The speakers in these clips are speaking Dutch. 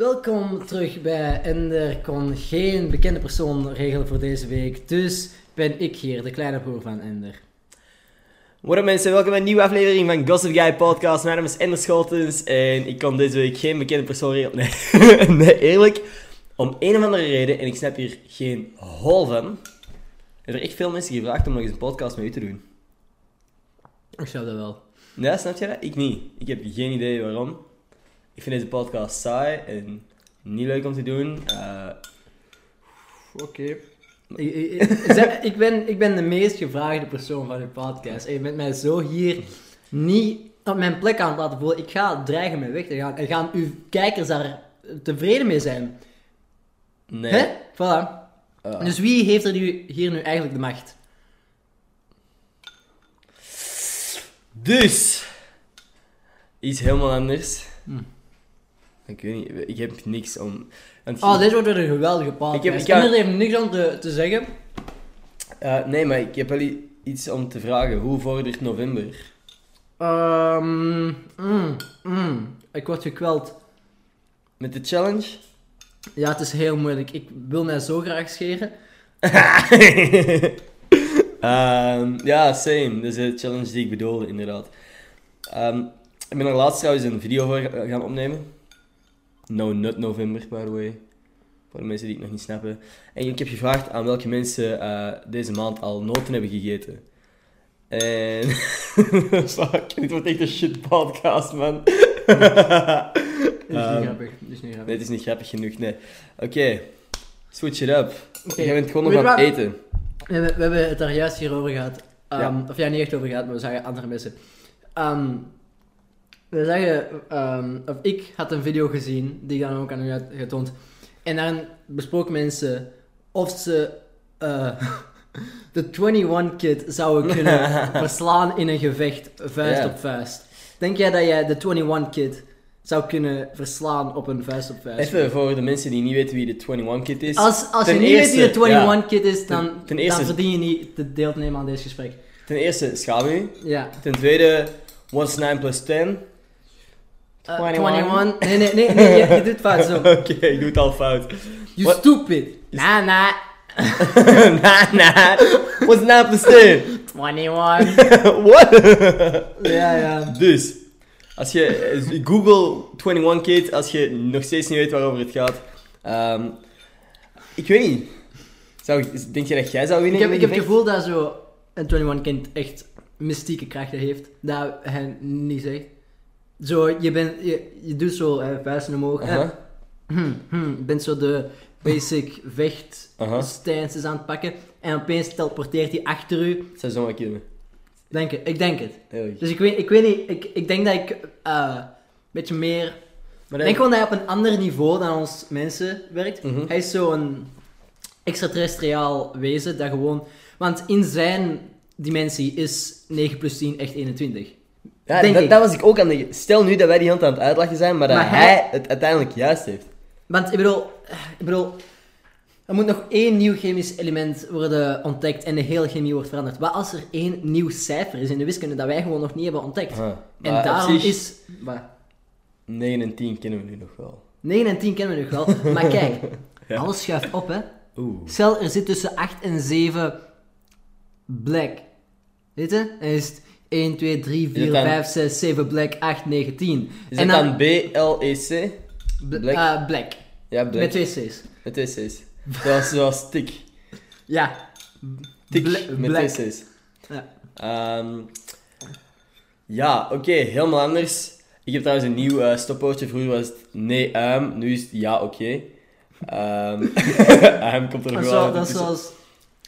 Welkom terug bij Ender kon geen bekende persoon regelen voor deze week, dus ben ik hier, de kleine broer van Ender. What up mensen, welkom bij een nieuwe aflevering van Gossip Guy Podcast. Mijn naam is Ender Scholtens en ik kan deze week geen bekende persoon regelen. Nee, nee, eerlijk. Om een of andere reden, en ik snap hier geen hol van, er er echt veel mensen gevraagd om nog eens een podcast met u te doen. Ik zou dat wel. Ja, snap je dat? Ik niet. Ik heb geen idee waarom. Ik vind deze podcast saai en niet leuk om te doen. Eh, Oké. Ik, ik, ben, ik ben de meest gevraagde persoon van uw podcast. En je bent mij zo hier niet op mijn plek aan het laten voelen. Ik ga dreigen met weg te gaan. En gaan uw kijkers daar tevreden mee zijn? nee. Hè? Voilà. Eh, Dus wie heeft er nu, hier nu eigenlijk de macht? Dus, iets helemaal anders. Hm. Ik weet niet, ik heb niks om... want- Oh, dit wordt weer een geweldige podcast. Ik heb- ik heb even niks aan te, te zeggen. Eh, nee, maar ik heb wel iets om te vragen. Hoe vordert november? Ehm, mm, mm. Ik word gekweld. Met de challenge? Ja, het is heel moeilijk. Ik wil mij zo graag scheren. Ehm, ja, same. Dat is de challenge die ik bedoelde, inderdaad. Ehm, ik ben er laatst trouwens een video voor ga- gaan opnemen. No Nut November, by the way. Voor de mensen die het nog niet snappen. En ik heb gevraagd aan welke mensen eh, deze maand al noten hebben gegeten. En... Fuck, dit wordt echt een shit podcast, man. Dit is niet Ehm, grappig. Dit is niet Nee, grappig. het is niet grappig genoeg, nee. Oké, switch it up. Oké. Jij bent gewoon nog aan het eten. We, hebben- we hebben het daar juist hier over gehad. Ehm, Ja. Of ja, niet echt over gehad, maar we zagen andere mensen. Ehm, we zeggen, ehm, of ik had een video gezien, die ik dan ook aan u had getoond. En daarin besproken mensen of ze eh, de 21 Kid zouden kunnen verslaan in een gevecht, vuist op vuist. Denk jij dat jij de 21 Kid zou kunnen verslaan op een vuist op vuist? Even voor de mensen die niet weten wie de 21 Kid is. Als, als je niet eerste, weet wie de 21 ja. Kid is, dan, Ten- ten eerste- dan verdien je niet te deel te nemen aan deze gesprek. Ten eerste, schaam u. Ja. Ten tweede, what's 9 plus 10? Uh, 21. 21. Nee, nee, nee, nee je, je doet fout zo. Oké, ik doe het al fout. You What? stupid. Nah, nah. nah, nah. What's 9 plus 10? 21. What? ja, ja. dus, als je eh, Google 21 Kid, als je nog steeds niet weet waarover het gaat. Ehm, ik weet niet. Zou, ik- denk je dat jij zou Ik winnen? heb, in ik heb het gevoel dat zo een 21 kind echt mystieke krachten heeft. Dat hij niet zegt. Zo, je, bent, je, je doet zo eh, vuisten omhoog. je bent zo de basic vecht stances aan het pakken. En opeens teleporteert hij achter u. Kunnen. Denk het, ik denk het. Heel. Dus ik weet, ik weet niet, ik, ik denk dat ik eh, een beetje meer. Maar Ik denk gewoon dat hij op een ander niveau dan ons mensen werkt. Mhm. Hij is zo'n extraterrestriaal wezen dat gewoon. Want in zijn dimensie is 9 plus 10 echt 21. Ja, Denk dat, ik. dat was ik ook aan denken. Stel nu dat wij die hand aan het uitlachen zijn, maar dat Maar hij... hij- het uiteindelijk juist heeft. Want ik bedoel, ik bedoel, er moet nog één nieuw chemisch element worden ontdekt en de hele chemie wordt veranderd. Wat als er één nieuw cijfer is in de wiskunde dat wij gewoon nog niet hebben ontdekt? Aha. En Maar op daarom zich, is. Wat? 9 en 10 kennen we nu nog wel. 9 en 10 kennen we nog wel. Maar kijk, alles schuift op, hè? Oeh. Stel, er zit tussen 8 en 7 black. Weet je? En is het 1, 2, 3, 4, het dan- 5, 6, 7 black, 8, 9, 10. Is en dan B-L-E-C? bl- black? eh, black. Ja, black. Met twee C's. Met twee C's. Zoals, zoals tik. Ja. Tik Bla- met black. twee C's. Ja. Ehm, ja, oké, helemaal anders. Ik heb trouwens een nieuw eh stopwoordje. Vroeger was het nee, um. Nu is het ja, oké. Ehm um komt er wel zo, uit. dat is zoals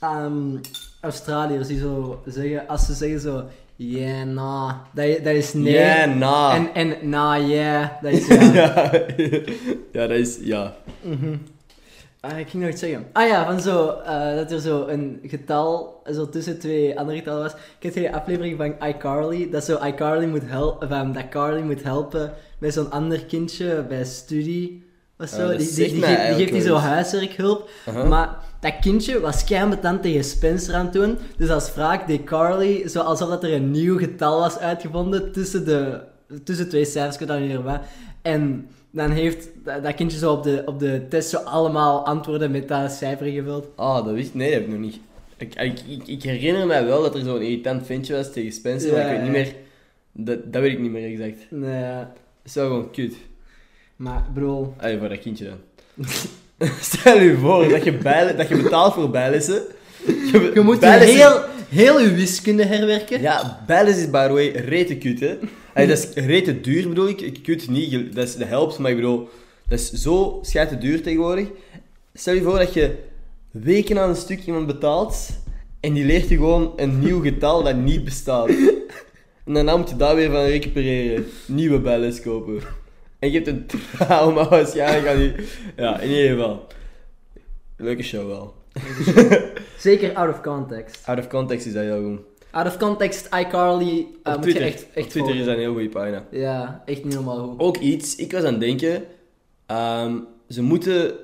ehm, Australiërs die zo zeggen, als ze zeggen zo, yeah, nah, dat, dat is nee. Ja, na. En, en nah, yeah, dat is ja. ja. dat is ja. Mhm. Ah, ik ging nog iets zeggen. Ah ja, van zo, eh, dat er zo een getal zo tussen twee andere getallen was. Kent je die aflevering van iCarly? Dat zo iCarly moet helpen, van dat Carly moet helpen met zo'n ander kindje bij studie of zo. Dat die, die, die, geeft- die eigenlijk geeft die zo huiswerkhulp. Aha. Maar dat kindje was keihard tegen Spencer aan het doen. Dus als wraak deed Carly, zo alsof dat er een nieuw getal was uitgevonden tussen, de, tussen twee cijfers, ik weet dat niet meer wat. En dan heeft dat, kindje zo op de, op de test zo allemaal antwoorden met dat cijfer gevuld. Ah, dat wist Nee, dat heb ik nog niet. Ik, ik, ik, herinner mij wel dat er zo'n irritant ventje was tegen Spencer, maar ik weet niet meer... Dat, dat weet ik niet meer exact. Nee, ja. Is wel gewoon kut. maar bro, Allee, voor dat kindje dan. Stel je voor dat je, dat je betaalt voor bijlessen. Je, je moet bijlessen- heel, heel je wiskunde herwerken. Ja, bijlessen is by the way rete kut, hè. Allee, dat is rete duur, bedoel ik. Ik kut niet, dat, is, dat helpt, maar ik bedoel... Dat is zo schijte duur tegenwoordig. Stel je voor dat je weken aan een stuk iemand betaalt en die leert je gewoon een nieuw getal dat niet bestaat. En daarna moet je daar weer van recupereren. Nieuwe bijles kopen. En je hebt een trauma waarschijnlijk aan die... Ja, in ieder geval. Leuke show wel. Zeker out of context. Out of context is dat heel goed. Out of context, iCarly, uh, Op moet je echt, echt op Twitter is dat een heel goede pagina. Ja, echt niet normaal goed. Ook iets, ik was aan het denken, ehm, ze moeten...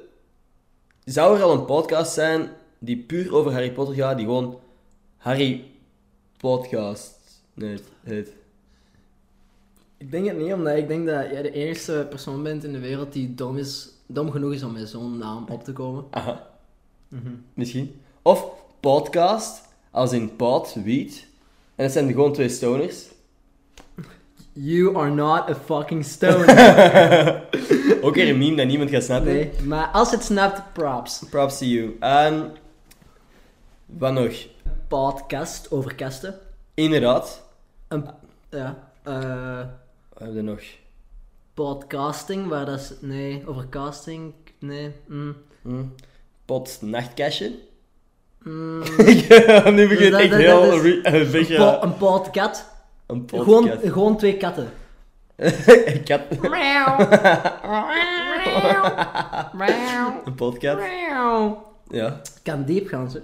Zou er al een podcast zijn die puur over Harry Potter gaat, die gewoon Harry Podcast nee, heet? Ik denk het niet, omdat ik denk dat jij de eerste persoon bent in de wereld die dom, is, dom genoeg is om met zo'n naam op te komen. Aha, misschien. Of podcast, als in pod, wiet. En dat zijn gewoon twee stoners. You are not a fucking stoner. Ook weer een meme dat niemand gaat snappen. nee, maar als het snapt, props. Props to you. Ehm wat nog? Podcast over kasten. Inderdaad. Een, ja, eh, Wat hebben we nog? podcasting, waar dat is... Nee, over casting, nee. Mm. Hm? Pot nachtkastje. Mm. nu begint echt dat- heel dat is- een Een, beetje... po- een podcast. Een Gewoon, podcast. gewoon twee katten. Ik had een podcast. Ja. Kan diep gaan ze.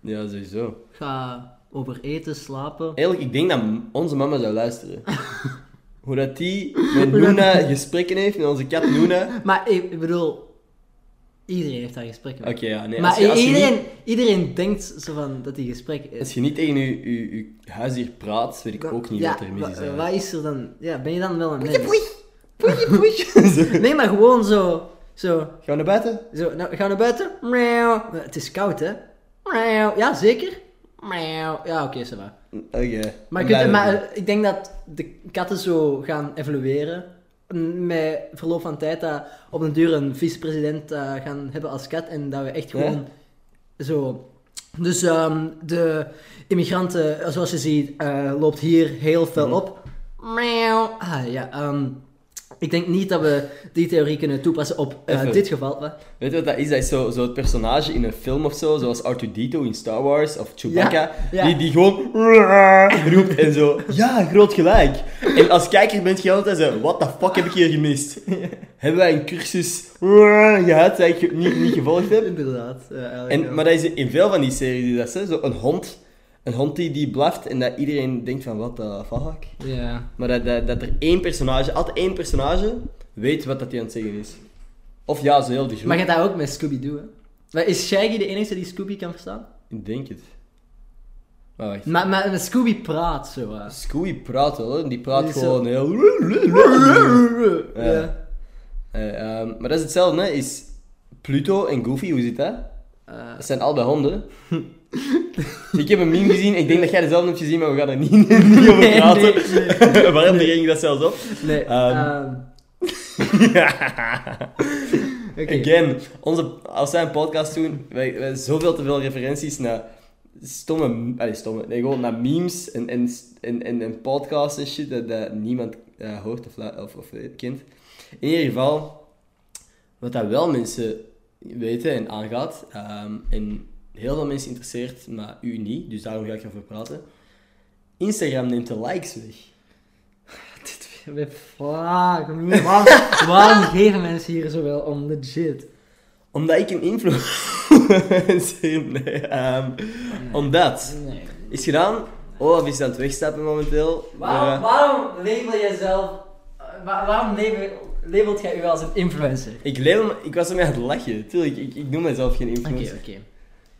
Ja, sowieso. Ga over eten, slapen. Eigenlijk, ik denk dat onze mama zou luisteren. Hoe dat die met Noona gesprekken heeft, met onze kat Noona. Maar ik, bedoel, iedereen heeft daar gesprekken Oké, mee. ja, nee. maar als, je, als, je iedereen, niet, iedereen denkt zo van dat die gesprek is. als je niet tegen je, je, je huisdier praat, weet ik ook niet ja, wat er mis wa- is. eigenlijk. Wat is er dan? Ja, ben je dan wel een mens? Zo. Nee, maar gewoon zo, zo, Gaan we naar buiten? zo, nou, gaan we naar buiten? Het is koud, hè? Ja, zeker? Ja, oké, va. Oké. Maar, kunt, eh, ik denk dat de katten zo gaan evolueren. Met verloop van tijd dat op een duur een vicepresident eh, gaan hebben als kat. En dat we echt Ja. gewoon zo... Dus ehm, de immigranten, eh, zoals je ziet, loopt hier heel veel Mhm. op. Miauw. Ah, ja, ehm, ik denk niet dat we die theorie kunnen toepassen op eh, dit geval. Weet je wat dat is? Dat is zo, zo het personage in een film of zo, zoals R2-D2 in Star Wars, of Chewbacca, Ja, ja. Die, die gewoon roept en zo, ja, groot gelijk. En als kijker bent je altijd zo, what the fuck heb ik hier gemist? Hebben wij een cursus gehad dat ik niet, niet gevolgd heb? Inderdaad. En, maar dat is in veel van die series, is dat zo een hond, een hond die, die blaft en dat iedereen denkt van, what the fuck? Ja. Maar dat, dat, dat er één personage, altijd één personage, weet wat dat hij aan het zeggen is. Of ja, zo heel de groep. Maar je hebt dat ook met Scooby-Doo, hè? Maar is Shaggy de enige die Scooby kan verstaan? Ik denk het. Maar. Maar, maar Scooby praat zo. hè. Scooby praat wel, die praat Die gewoon zo- heel... Ja. Ja. Eh, ehm, maar dat is hetzelfde, hè. Is Pluto en Goofy, hoe zit dat? Eh, Dat zijn allebei honden. ik heb een meme gezien, ik denk dat jij dezelfde hebt gezien, maar we gaan er niet, niet over Nee, praten. nee, Waarom ging ik dat zelfs op? nee. Ehm. ehm. Again, onze, als wij een podcast doen, wij, wij hebben zoveel te veel referenties naar stomme, allee, stomme, nee, gewoon naar memes en, en, en, en, en podcasts en shit dat, dat niemand eh, hoort of, of, of kent. In ieder geval, wat dat wel mensen weten en aangaat, ehm, en heel veel mensen interesseert, maar u niet, dus daarom ga ik erover praten. Instagram neemt de likes weg. Dit weer vragen. Waarom, waarom geven mensen hier zoveel om? Legit. Omdat ik een influencer... nee, ehm, omdat... Nee. Is gedaan. Olaf is aan het wegstappen momenteel. Waarom, Maar, waarom label jij zelf... eh, wa- waarom label, labelt jij u als een influencer? ik, leef, ik was ermee aan het lachen. Tuurlijk, ik, ik noem mezelf geen Oké, influencer. oké. is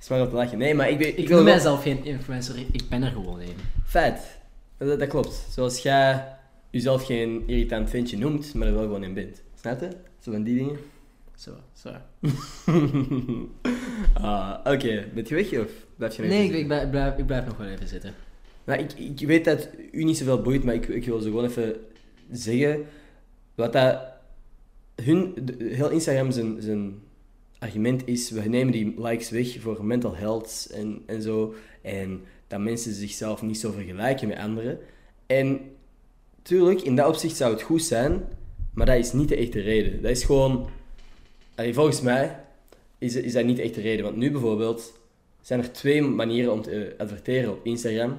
maar aan het lachen. Nee, maar ik, weet, Ik, ik, wil mijzelf geen influencer, ik ben er gewoon een. Feit. Dat, dat klopt. Zoals jij jezelf geen irritant ventje noemt, maar er wel gewoon in bent. Snap je? Zo van die dingen. Zo, zo. ah, Oké, ben je weg of blijf je nog Nee, even ik, ik, blijf, ik blijf- ik blijf nog wel even zitten. Maar ik, ik weet dat u niet zoveel boeit, maar ik, ik wil zo gewoon even zeggen wat dat hun, de- heel Instagram zijn, zijn argument is, we nemen die likes weg voor mental health en, en zo, en dat mensen zichzelf niet zo vergelijken met anderen. En tuurlijk, in dat opzicht zou het goed zijn, maar dat is niet de echte reden. Dat is gewoon, volgens mij is, is dat niet de echte reden. Want nu bijvoorbeeld zijn er twee manieren om te adverteren op Instagram.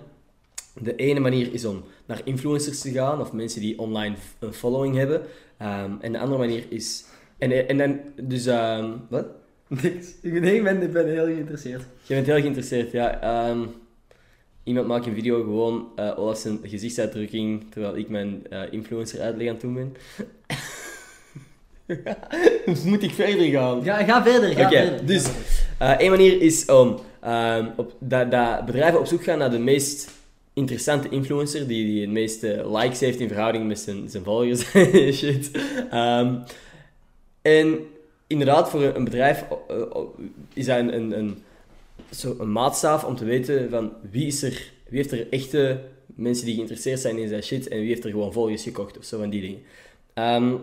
De ene manier is om naar influencers te gaan of mensen die online een following hebben. Ehm, en de andere manier is. En, en dan, dus, ehm, wat? Niks. Nee, ik ben, ik ben heel geïnteresseerd. Je bent heel geïnteresseerd, ja. Ehm, iemand maakt een video gewoon eh Olaf zijn gezichtsuitdrukking terwijl ik mijn eh, influencer uitleg aan het doen ben. Dus Moet ik verder gaan? Ga, ga verder, ga verder. dus- verder. Eh Eén manier is om ehm, op, dat, dat bedrijven op zoek gaan naar de meest interessante influencer die, die het meeste likes heeft in verhouding met zijn, zijn volgers. Shit. Ehm, en inderdaad, voor een, bedrijf eh, eh, is dat een, een, zo een maatstaaf om te weten van wie, is er, wie heeft er echte mensen die geïnteresseerd zijn in zijn shit en wie heeft er gewoon volgers gekocht of zo van die dingen. Ehm,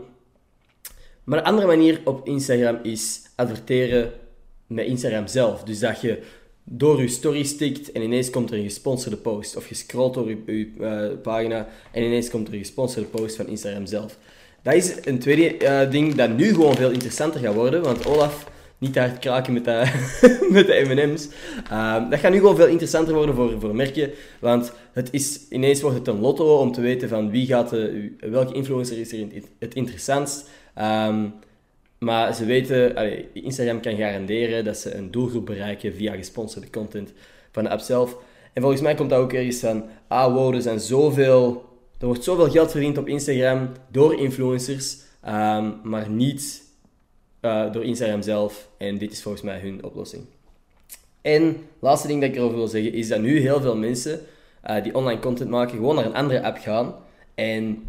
maar een andere manier op Instagram is adverteren met Instagram zelf. Dus dat je door je story stikt en ineens komt er een gesponsorde post. Of je scrolt door je, je, eh, pagina en ineens komt er een gesponsorde post van Instagram zelf. Dat is een tweede eh, ding dat nu gewoon veel interessanter gaat worden. Want Olaf, niet hard kraken met, dat- met de M&M's. Ehm, dat gaat nu gewoon veel interessanter worden voor, voor merken. Want het is, ineens wordt het een lotto om te weten van wie gaat de, welke influencer is er het interessantst. Ehm, maar ze weten, Instagram kan garanderen dat ze een doelgroep bereiken via gesponsorde content van de app zelf. En volgens mij komt dat ook ergens van, ah wow, er zijn zoveel, er wordt zoveel geld verdiend op Instagram door influencers, ehm, maar niet eh, door Instagram zelf. En dit is volgens mij hun oplossing. En laatste ding dat ik erover wil zeggen, is dat nu heel veel mensen eh, die online content maken, gewoon naar een andere app gaan. En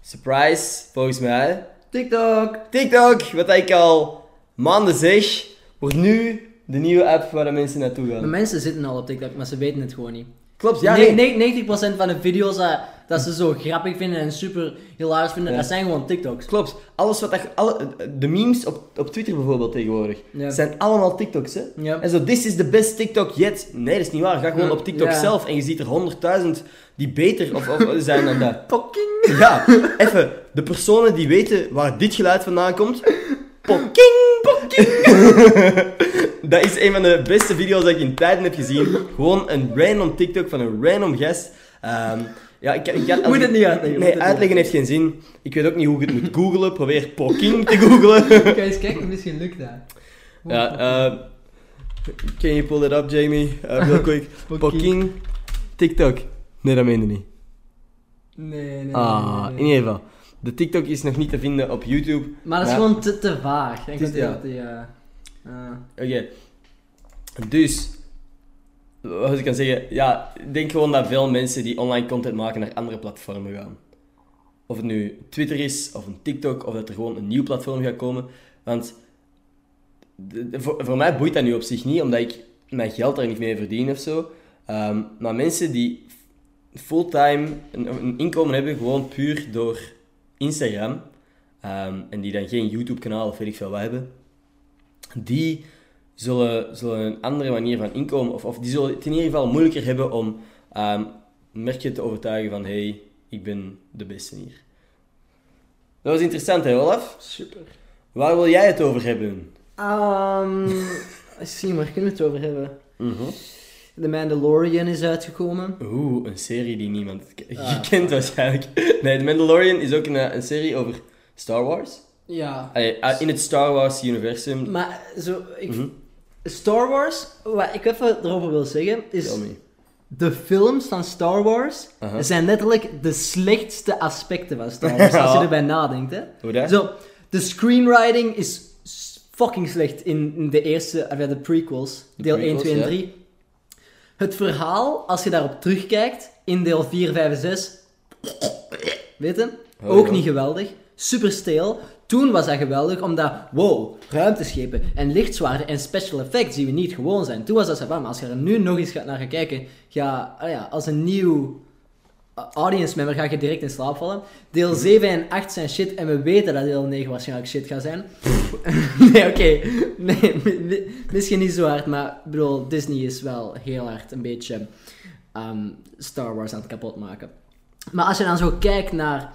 surprise, volgens mij, TikTok. TikTok, wat ik al maanden zeg, wordt nu de nieuwe app waar de mensen naartoe gaan. mensen zitten al op TikTok, maar ze weten het gewoon niet. Klopt, ja, Nee, nee. nee, 90% van de video's dat, dat ze zo grappig vinden en super hilarisch vinden, Ja. dat zijn gewoon TikToks. Klopt. Alles wat dat, alle, de memes op, op Twitter bijvoorbeeld tegenwoordig, Ja. zijn allemaal TikToks, hè? Ja. En zo, this is the best TikTok yet. Nee, dat is niet waar. Ga gewoon op TikTok zelf en je ziet er honderdduizend die beter of, of zijn dan dat. Fucking. Ja, even. De personen die weten waar dit geluid vandaan komt. Pokking, pokking. dat is een van de beste video's dat ik in tijden heb gezien. Gewoon een random TikTok van een random gast. Ehm, ja, ik, ik kan, Moet ik- het niet uitleggen, Nee, het uitleggen heeft geen zin. Ik weet ook niet hoe je het moet googlen. Probeer pokking te googlen. Kijk eens kijken, misschien lukt dat. ja, eh can you pull it up, Jamie? Uh, real quick. Pokking, TikTok. Nee, dat meende niet. Nee, nee, Ah, nee, in nee. ieder geval. De TikTok is nog niet te vinden op YouTube. Maar dat is gewoon te, te vaag. Ik denk dat ja. die, ja. ah. Oké. Dus, wat ik kan zeggen, ja, ik denk gewoon dat veel mensen die online content maken naar andere platformen gaan. Of het nu Twitter is, of een TikTok, of dat er gewoon een nieuw platform gaat komen. Want voor, mij boeit dat nu op zich niet, omdat ik mijn geld daar niet mee verdien of zo. Ehm, maar mensen die fulltime een, inkomen hebben, gewoon puur door Instagram, ehm, en die dan geen YouTube-kanaal of weet ik veel hebben, die zullen, zullen een andere manier van inkomen, of, of die zullen het in ieder geval moeilijker hebben om ehm merken te overtuigen van hey, ik ben de beste hier. Dat was interessant hè, Olaf? Super. Waar wil jij het over hebben? Um, zie maar, kunnen we het over hebben? The Mandalorian is uitgekomen. Oeh, een serie die niemand Ah, kent waarschijnlijk. Nee, The Mandalorian is ook een, eh, een serie over Star Wars. Ja. Allee, eh, in het Star Wars-universum. Maar zo, ik, Mhm. Star Wars, wat ik even erover wil zeggen, is de films van Star Wars zijn letterlijk de slechtste aspecten van Star Wars, als je erbij nadenkt. Hè. Hoe dat? Zo, de screenwriting is fucking slecht in, in de eerste, of ja, de prequels, De deel prequels, 1, 2 en ja. 3. Het verhaal, als je daarop terugkijkt, in deel 4, 5 en 6, weet je, Oh, ook ja. niet geweldig. Super steel. Toen was dat geweldig, omdat, wow, ruimteschepen en lichtzwaarden en special effects die we niet gewoon zijn. Toen was dat zo maar als je er nu nog eens gaat naar gaat kijken, ga, ah ja, als een nieuw uh, audience member ga je direct in slaap vallen. Deel 7 en 8 zijn shit en we weten dat deel 9 waarschijnlijk shit gaat zijn. nee, oké. Nee, mi- mi- misschien niet zo hard, maar bedoel, Disney is wel heel hard een beetje ehm, Star Wars aan het kapot maken. Maar als je dan zo kijkt naar eh,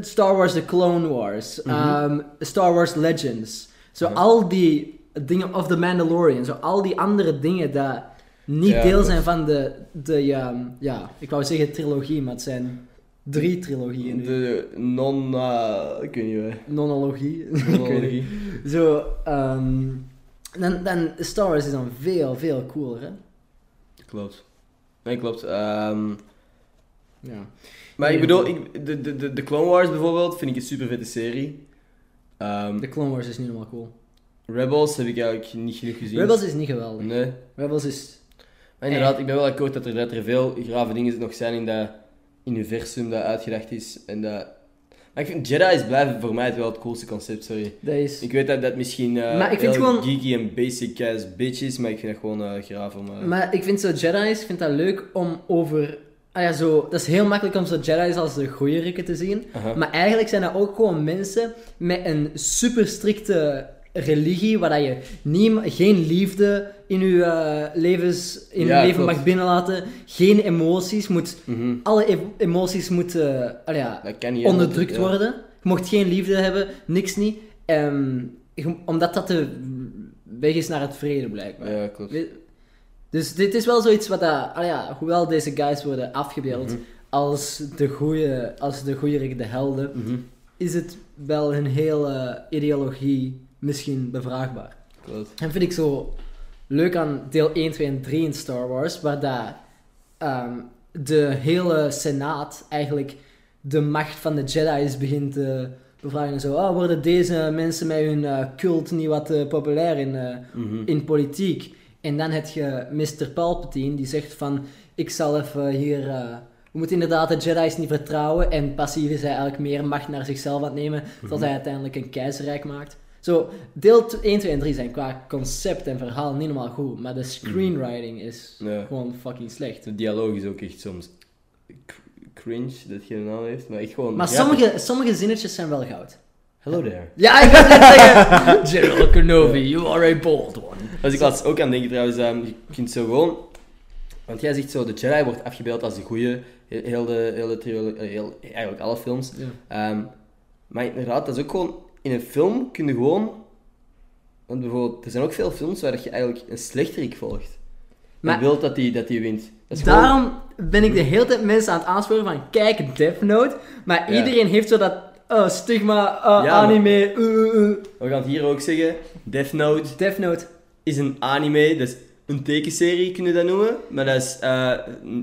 Star Wars The Clone Wars, ehm, Star Wars Legends, zo Ja. al die dingen, of The Mandalorian, zo al die andere dingen dat niet Ja, deel zijn van de, de ehm, ja, ik wou zeggen trilogie, maar het zijn drie trilogieën nu. De non... eh, ik weet niet meer. Nonologie. Monologie. Zo, ehm, dan, dan Star Wars is dan veel, veel cooler, hè? Klopt. Nee, klopt. Ja. Maar ik bedoel, ik, de, de, de, de Clone Wars bijvoorbeeld vind ik een super vette serie. Ehm, De Clone Wars is niet helemaal cool. Rebels heb ik eigenlijk niet genoeg gezien. Rebels is niet geweldig. Nee. Rebels is... Maar inderdaad, ik ben wel akkoord dat er, dat er veel grave dingen nog zijn in dat universum dat uitgedacht is. En dat... Maar ik vind Jedi's blijven voor mij het wel het coolste concept, sorry. Dat is... Ik weet dat dat misschien eh Maar ik vind gewoon- geeky en basic as bitch is, maar ik vind dat gewoon eh graaf om... eh, Maar ik vind zo Jedi's, ik vind dat leuk om over... Ah ja, zo... Dat is heel makkelijk om zo Jedi's als de goeie rikken te zien. Maar eigenlijk zijn dat ook gewoon mensen met een super strikte religie, waar dat je niet, geen liefde in je eh, levens, in Ja, je leven klopt. mag binnenlaten, geen emoties, moet, Mhm. alle e- emoties moeten ah ja, onderdrukt ja. worden. Je mocht geen liefde hebben, niks niet. Je- omdat dat de weg is naar het vrede, blijkbaar. Ja, klopt. We- Dus dit is wel zoiets wat dat, ah ja, hoewel deze guys worden afgebeeld Mhm. als de goede, als de de helden, Mhm. is het wel een hele ideologie misschien bevraagbaar. Klopt. En vind ik zo leuk aan deel 1, 2 en 3 in Star Wars, waar dat, ehm, de hele senaat eigenlijk de macht van de Jedi's begint te bevragen. En zo, oh, worden deze mensen met hun eh, cult niet wat eh, populair in, Mhm. in politiek? En dan heb je Mr. Palpatine, die zegt van, ik zal even hier... eh, we moeten inderdaad de Jedi's niet vertrouwen en passief is hij eigenlijk meer macht naar zichzelf aan het nemen, tot hij uiteindelijk een keizerrijk maakt. Zo, deel 1, 2 en 3 zijn qua concept en verhaal niet helemaal goed, maar de screenwriting is Ja. gewoon fucking slecht. De dialoog is ook echt soms cringe, dat geen naam heeft, maar echt gewoon... Maar sommige, sommige zinnetjes zijn wel goud. Hello there. Ja, ik wil net zeggen, General Kenobi, you are a bold one. Was ik laatst ook aan denken trouwens, ehm, je kunt zo gewoon... Want jij zegt zo, de Jedi wordt afgebeeld als de goeie, he- heel de, heel de trilogie, eh, heel, eigenlijk alle films. Ja. Ehm, maar inderdaad, dat is ook gewoon... In een film kun je gewoon... Want bijvoorbeeld, er zijn ook veel films waar je eigenlijk een slechterik volgt. Maar- Maar wilt dat die, dat die wint. Gewoon- Daarom ben ik de hele tijd mensen aan het aansporen van kijk Death Note, maar Ja. iedereen heeft zo dat oh, stigma, oh, Ja, anime, uh, uh, uh. We gaan het hier ook zeggen. Death Note Death Note. Is een anime, is een tekenserie, kun je dat noemen. Maar dat is eh,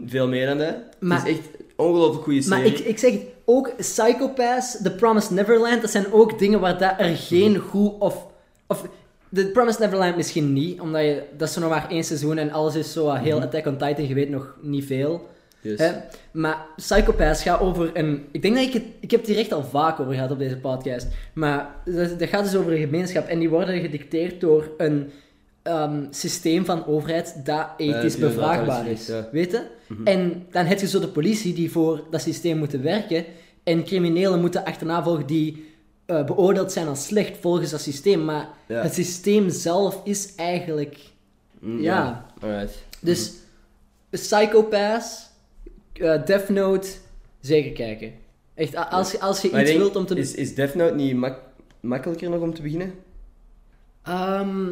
veel meer dan dat. Maar- het is echt een ongelooflijk goede serie. Maar ik, ik zeg het, ook Psychopaths, The Promised Neverland, dat zijn ook dingen waar dat er geen goed of... of The Promised Neverland misschien niet, omdat je, dat is zo nog maar één seizoen en alles is zo wat heel Mhm. Attack on Titan, je weet nog niet veel. Yes. Hè? Maar Psychopaths gaat over een... Ik denk dat ik het... Ik heb het hier echt al vaak over gehad op deze podcast. Maar dat, dat gaat dus over een gemeenschap. En die worden gedicteerd door een ehm, systeem van overheid dat ethisch bevraagbaar is. ja. Weet je? Mhm. En dan heb je zo de politie die voor dat systeem moeten werken. En criminelen moeten achterna volgen die eh, beoordeeld zijn als slecht volgens dat systeem. Maar Ja. het systeem zelf is eigenlijk... Mm, ja. Alright. Dus Psychopaths, eh Death Note, zeker kijken. Echt, als, als je Maar iets denk, wilt om te... is, is Death Note niet mak- makkelijker nog om te beginnen? Ehm,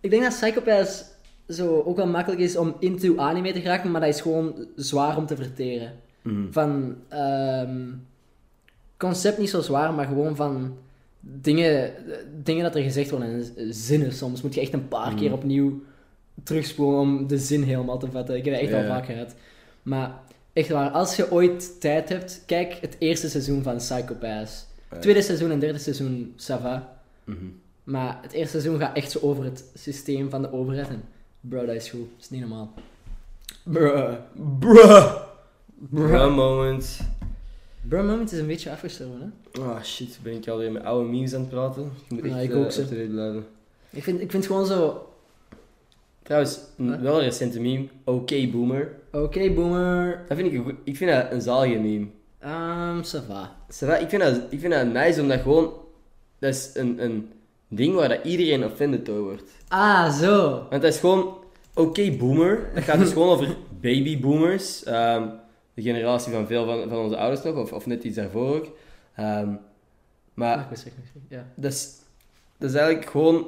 ik denk dat Psychopaths zo ook wel makkelijk is om into anime te geraken, maar dat is gewoon zwaar om te verteren. Mhm. Van, ehm, concept niet zo zwaar, maar gewoon van dingen, dingen dat er gezegd worden en zinnen soms. Moet je echt een paar Mhm. keer opnieuw terugspoelen om de zin helemaal te vatten. Ik heb dat echt Ja. al vaak gehad. Maar echt waar, als je ooit tijd hebt, kijk het eerste seizoen van Psychopaths. Tweede seizoen en derde seizoen, ça va. Mhm. Maar het eerste seizoen gaat echt zo over het systeem van de overheid. En bro, dat is goed. Dat is niet normaal. Bruh. Bruh. Bruh moment. Bro Moment is een beetje afgestorven, hè? Ah shit, ben ik alweer met oude memes aan het praten. Ik moet echt Ja, ik eh, ook, blijven. Ik vind, ik vind gewoon zo... Trouwens, Huh? wel een recente meme. Oké boomer. Oké, boomer. Dat vind ik, ik vind dat een zalige meme. Ehm, ça va. Ça va, Ik vind, dat, ik vind dat nice, omdat gewoon... Dat is een, een ding waar dat iedereen offended door wordt. Ah, zo. Want dat is gewoon... Oké boomer. Dat gaat dus gewoon over baby boomers. Ehm, de generatie van veel van, van onze ouders nog. Of, of net iets daarvoor ook. Ehm, maar... Ik niet. Ja. Dat is, dat is eigenlijk gewoon...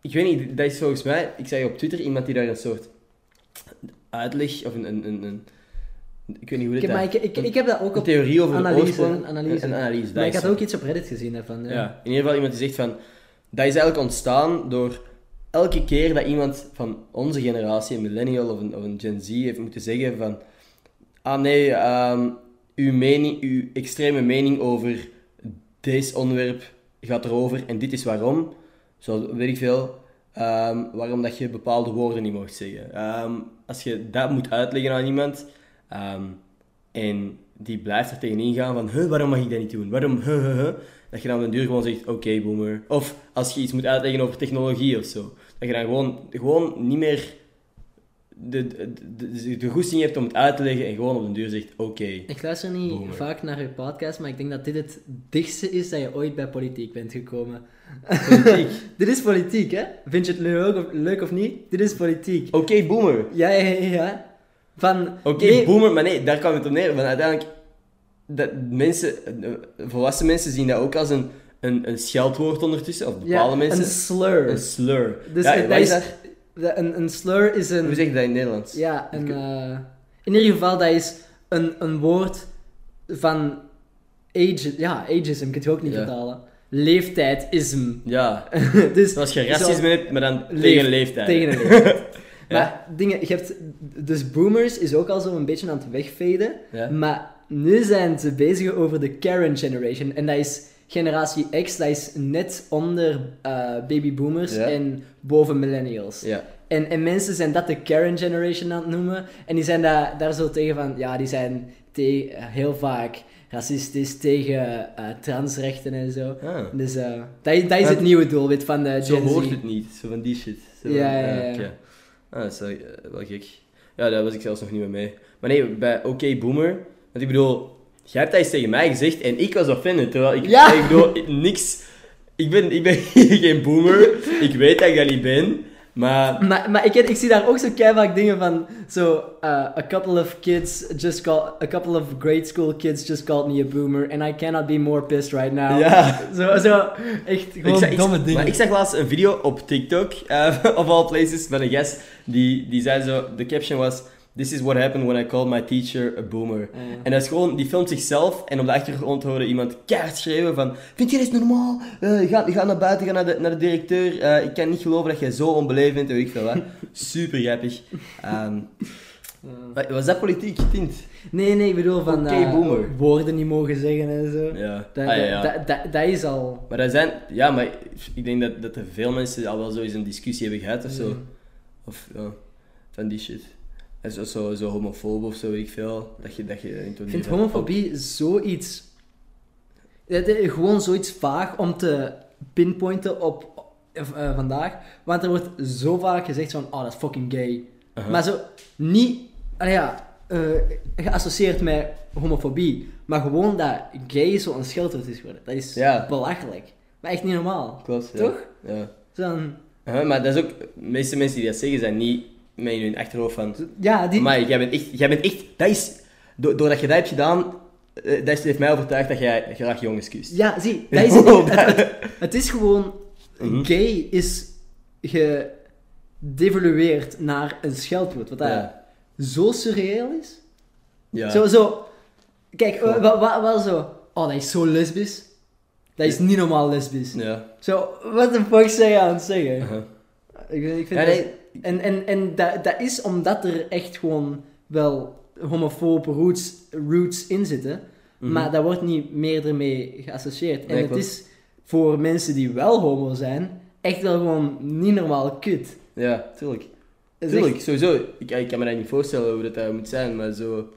Ik weet niet, dat is volgens mij... Ik zag op Twitter iemand die daar een soort uitleg... Of een... een, een, een ik weet niet hoe Ik, dit maar heet. ik, ik, ik heb dat ook Een op... theorie over analyse, de oorsprong. analyse. Een analyse, Maar ik had ook iets op Reddit gezien daarvan. Ja. Ja, in ieder geval iemand die zegt van... Dat is eigenlijk ontstaan door elke keer dat iemand van onze generatie, een millennial of een, Gen Z, heeft moeten zeggen van... Ah nee, ehm, uw, mening, uw extreme mening over deze onderwerp gaat erover en dit is waarom. Zo weet ik veel. ehm, waarom dat je bepaalde woorden niet mag zeggen. Ehm, als je dat moet uitleggen aan iemand... en die blijft er tegenin gaan van, huh, waarom mag ik dat niet doen? Waarom? Dat je dan op den duur gewoon zegt, oké, boomer. Of als je iets moet uitleggen over technologie of zo. Dat je dan gewoon, gewoon niet meer de, de, de, de goesting hebt om het uit te leggen en gewoon op den duur zegt, oké. Ik luister niet Boomer. vaak naar je podcast, maar ik denk dat dit het dichtste is dat je ooit bij politiek bent gekomen. Politiek. Dit is politiek, hè? Vind je het leuk of, leuk of niet? Dit is politiek. Oké, boomer. Ja, ja, ja. Van... Oké, nee, boomer, maar nee, daar kwam het op neer. Want uiteindelijk, dat mensen, eh, volwassen mensen zien dat ook als een, een, een scheldwoord ondertussen. Of bepaalde ja, mensen. een slur. Een slur. Dus ja, dat is dat? een, een slur is een... Hoe zeg je dat in Nederlands? Ja, een, eh, in ieder geval, dat is een, een woord van age, ja, ageism, kun je ook niet Ja. vertalen. Leeftijdsism. Ja. dus Zoals je racisme hebt, maar dan Leef- tegen leeftijd. Tegen een leeftijd. Maar dingen, je hebt, dus boomers is ook al zo een beetje aan het wegvaden. Ja. Maar nu zijn ze bezig over de Karen generation. En dat is generatie X, dat is net onder eh, baby boomers Ja. en boven millennials. Ja. En, en mensen zijn dat de Karen generation aan het noemen. En die zijn daar, daar zo tegen van, ja, die zijn te, heel vaak racistisch tegen eh, transrechten en zo. Ah. Dus eh, dat, is- dat is het nieuwe doelwit van de Zo Gen Z. hoort het niet, zo van die shit. Zo Ja, van, ja. Ah, dat is wel, eh, wel gek. Ja, daar was ik zelfs nog niet mee mee. Maar nee, bij Oké Boomer, want ik bedoel, jij hebt dat eens tegen mij gezegd en ik was offended, terwijl ik, Ja. ik bedoel, ik- niks... Ik ben, ik ben geen boomer, ik weet dat ik dat niet ben, maar... Maar, maar ik, ik zie daar ook zo keihard dingen van, zo, uh, a couple of kids just call, a couple of grade school kids just called me a boomer and I cannot be more pissed right now. Ja. Zo, zo, echt gewoon ik zag, ik- domme dingen. Maar ik zag laatst een video op TikTok, eh, of all places, van een gast die, die zei zo, de caption was, This is what happened when I called my teacher a boomer. Ja. En dat is gewoon, die filmt zichzelf en op de achtergrond hoorde iemand keihard schreeuwen van Vind je dit normaal? Eh, ga, ga naar buiten, ga naar de, naar de directeur. Eh, ik kan niet geloven dat jij zo onbeleefd bent, weet ik veel wat. Super grappig. Wa- was dat politiek getint? Nee, nee, ik bedoel van eh, woorden niet mogen zeggen en zo. Ja. Dat, Ah, ja, ja. dat, dat, dat is al... Maar dat zijn, ja, maar ik denk dat, dat er veel mensen al wel zo eens een discussie hebben gehad of zo. Of ja, van die shit. En zo, zo, zo homofoob of zo, weet ik veel. Dat je, dat je Ik vind homofobie zoiets... Is gewoon zoiets vaag om te pinpointen op eh, vandaag. Want er wordt zo vaak gezegd van, oh, dat is fucking gay. Uh-huh. Maar zo niet, allee, ja, eh, geassocieerd met homofobie. Maar gewoon dat gay zo'n scheldwoord is geworden. Dat is Ja. belachelijk. Maar echt niet normaal. Klopt, ja. Toch? Ja. Uh-huh, maar dat is ook, de meeste mensen die dat zeggen zijn niet met in hun achterhoofd van. Ja, die... Maar jij bent echt, jij bent echt, dat is, do- doordat je dat hebt gedaan, eh, dat heeft mij overtuigd dat jij graag jongens kust. Ja, zie, dat is het, het, het, het is gewoon... Mhm. Gay is gedevalueerd naar een scheldwoord. Wat Ja. zo surreal is. Ja. Zo, zo... Kijk, Goh. wel, zo... Oh, dat is zo lesbisch. Dat is niet normaal lesbisch. Ja. Zo, what the fuck zijn je aan het zeggen? Uh-huh. Ik, ik vind Ja, dat- nee, En, en, en dat, dat is omdat er echt gewoon wel homofobe roots, roots in zitten. Mhm. Maar dat wordt niet meer ermee geassocieerd. En Nee, het is voor mensen die wel homo zijn, echt wel gewoon niet normaal kut. Ja, tuurlijk. Tuurlijk, echt- sowieso. Ik, ik kan me dat niet voorstellen hoe dat, dat moet zijn, maar zo...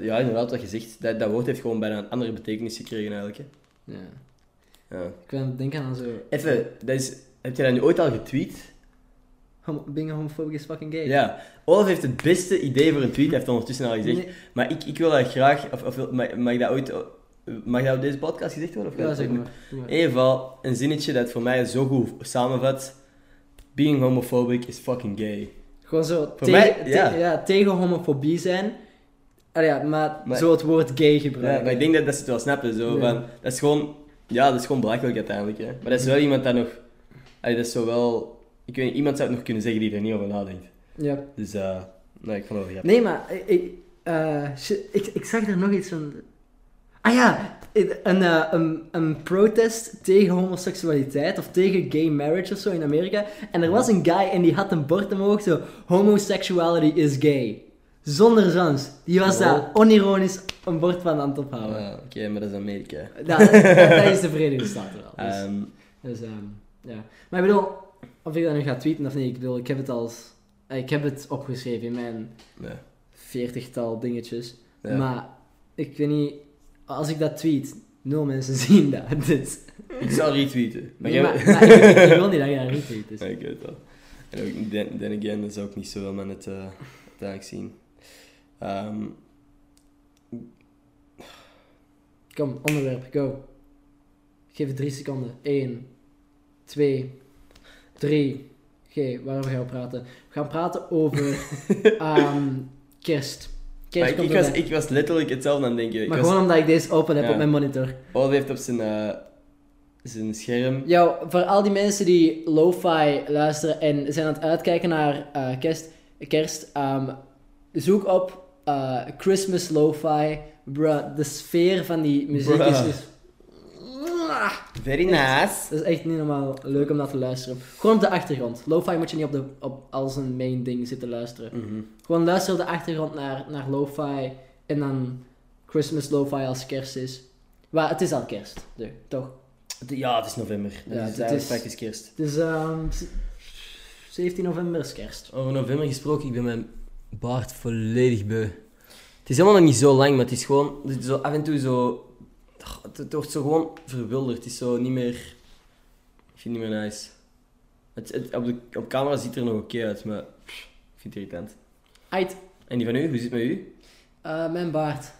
Ja, inderdaad, wat je zegt. Dat, dat woord heeft gewoon bijna een andere betekenis gekregen eigenlijk. Hè. Ja. Ja. Ik ben het denken aan zo... Even, dat is, heb je dat nu ooit al getweet? Homo- being a homophobic is fucking gay. Ja. Olaf heeft het beste idee voor een tweet, hij heeft ondertussen al gezegd. Nee. Maar ik, ik wil dat graag, of, of wil- mag, mag dat ooit, mag dat op deze podcast gezegd worden? Of Ja, zeg maar. In ieder geval, een zinnetje dat voor mij zo goed samenvat. Being homophobic is fucking gay. Gewoon zo Voor tegen, mij, te- ja. ja, tegen homofobie zijn. Ah ja, maar, Maar- zo het woord gay Ja, gebruiken. maar ik denk dat, dat ze het wel snappen. Zo, Ja. van, dat is gewoon, ja, dat is gewoon belachelijk uiteindelijk. Hè. Maar dat is wel iemand dat nog, allee, dat is zo wel, ik weet niet, iemand zou het nog kunnen zeggen die er niet over nadenkt. Ja. Dus, eh nee, ik vond het wel grappig. Nee, maar ik, ik, eh, ik, ik zag er nog iets van. Ah ja, een, eh, een, een protest tegen homoseksualiteit of tegen gay marriage of zo in Amerika. En er was een guy en die had een bord omhoog zo: homosexuality is gay. Zonder zans. Die was daar onironisch een bord van aan het ophouden. Ah, Oké, maar dat is Amerika. Dat, dat, dat is de Verenigde Staten wel. Dus, Ehm, dus, ehm, ja. Maar ik bedoel, of ik dat nu ga tweeten of niet, ik bedoel, ik heb het als. Ik heb het opgeschreven in mijn nee. veertigtal dingetjes. Ja. Maar ik weet niet, als ik dat tweet, nul mensen zien dat. Dus. Ik zal retweeten. Maar Nee, jij- maar, maar ik, ik wil niet dat je dat retweet. Dus. Ja, ik weet het wel. En ook, then, then again, dat zou ik niet zoveel met het uh, uiteindelijk zien. Ehm, Kom, onderwerp, go. Ik geef het drie seconden. 1, 2, 3. Oké, waarover gaan we praten? We gaan praten over ehm, kerst. Kerst ik, was, ik was letterlijk hetzelfde aan het denken. Ik Maar was, gewoon omdat ik deze open heb Ja. op mijn monitor. Olaf heeft op zijn, eh, zijn scherm... Yo, voor al die mensen die lo-fi luisteren en zijn aan het uitkijken naar eh, kerst, kerst ehm, zoek op eh, Christmas lo-fi. Bruh, de sfeer van die muziek is, Bruh. Very nice. Dat is echt niet normaal leuk om naar te luisteren. Gewoon op de achtergrond. Lo-fi moet je niet op de, op, als een main ding zitten luisteren. Mhm. Gewoon luister op de achtergrond naar, naar lo-fi en dan Christmas lo-fi als kerst is. Maar het is al kerst, dus, toch? Het- Ja, het is november. Ja, is het is- praktisch kerst. Het is ehm, z- 17 november is kerst. Over november gesproken, ik ben mijn baard volledig beu. Het is helemaal nog niet zo lang, maar het is gewoon... Het zo af en toe zo... Het, wordt zo gewoon verwilderd. Het is zo niet meer... Ik vind het niet meer nice. Het, het- op, de, op camera ziet het er nog oké uit, maar... pff, ik vind het irritant. Ait, En die van u? Hoe zit het met u? eh, mijn baard.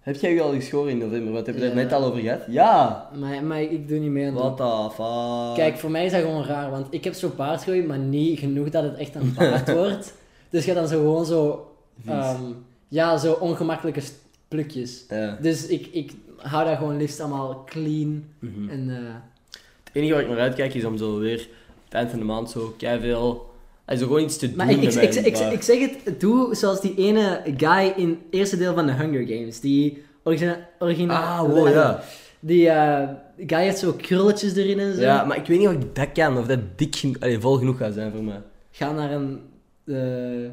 Heb jij u al geschoren in november? Want heb je Ja. net al over gehad? Ja! Maar, maar ik doe niet mee aan het What doen. the fuck? Kijk, voor mij is dat gewoon raar, want ik heb zo'n baardgroei, maar niet genoeg dat het echt een baard wordt. Dus je hebt dan zo gewoon zo... Ehm, ja, zo ongemakkelijke plukjes. Ja. Dus ik, ik hou dat gewoon liefst allemaal clean. Mhm. En, eh, Het enige waar ik naar uitkijk is om zo weer... Het eind van de maand zo keiveel... Hij zo gewoon iets te doen maar ik, ik, ik, ik, zeg het, doe zoals die ene guy in het eerste deel van de Hunger Games. Die origina Ah, wow, ja. Die eh, guy heeft zo krulletjes erin en zo. Ja, maar ik weet niet of ik dat kan, of dat dik allee, vol genoeg gaat zijn voor mij. Ga naar een... eh,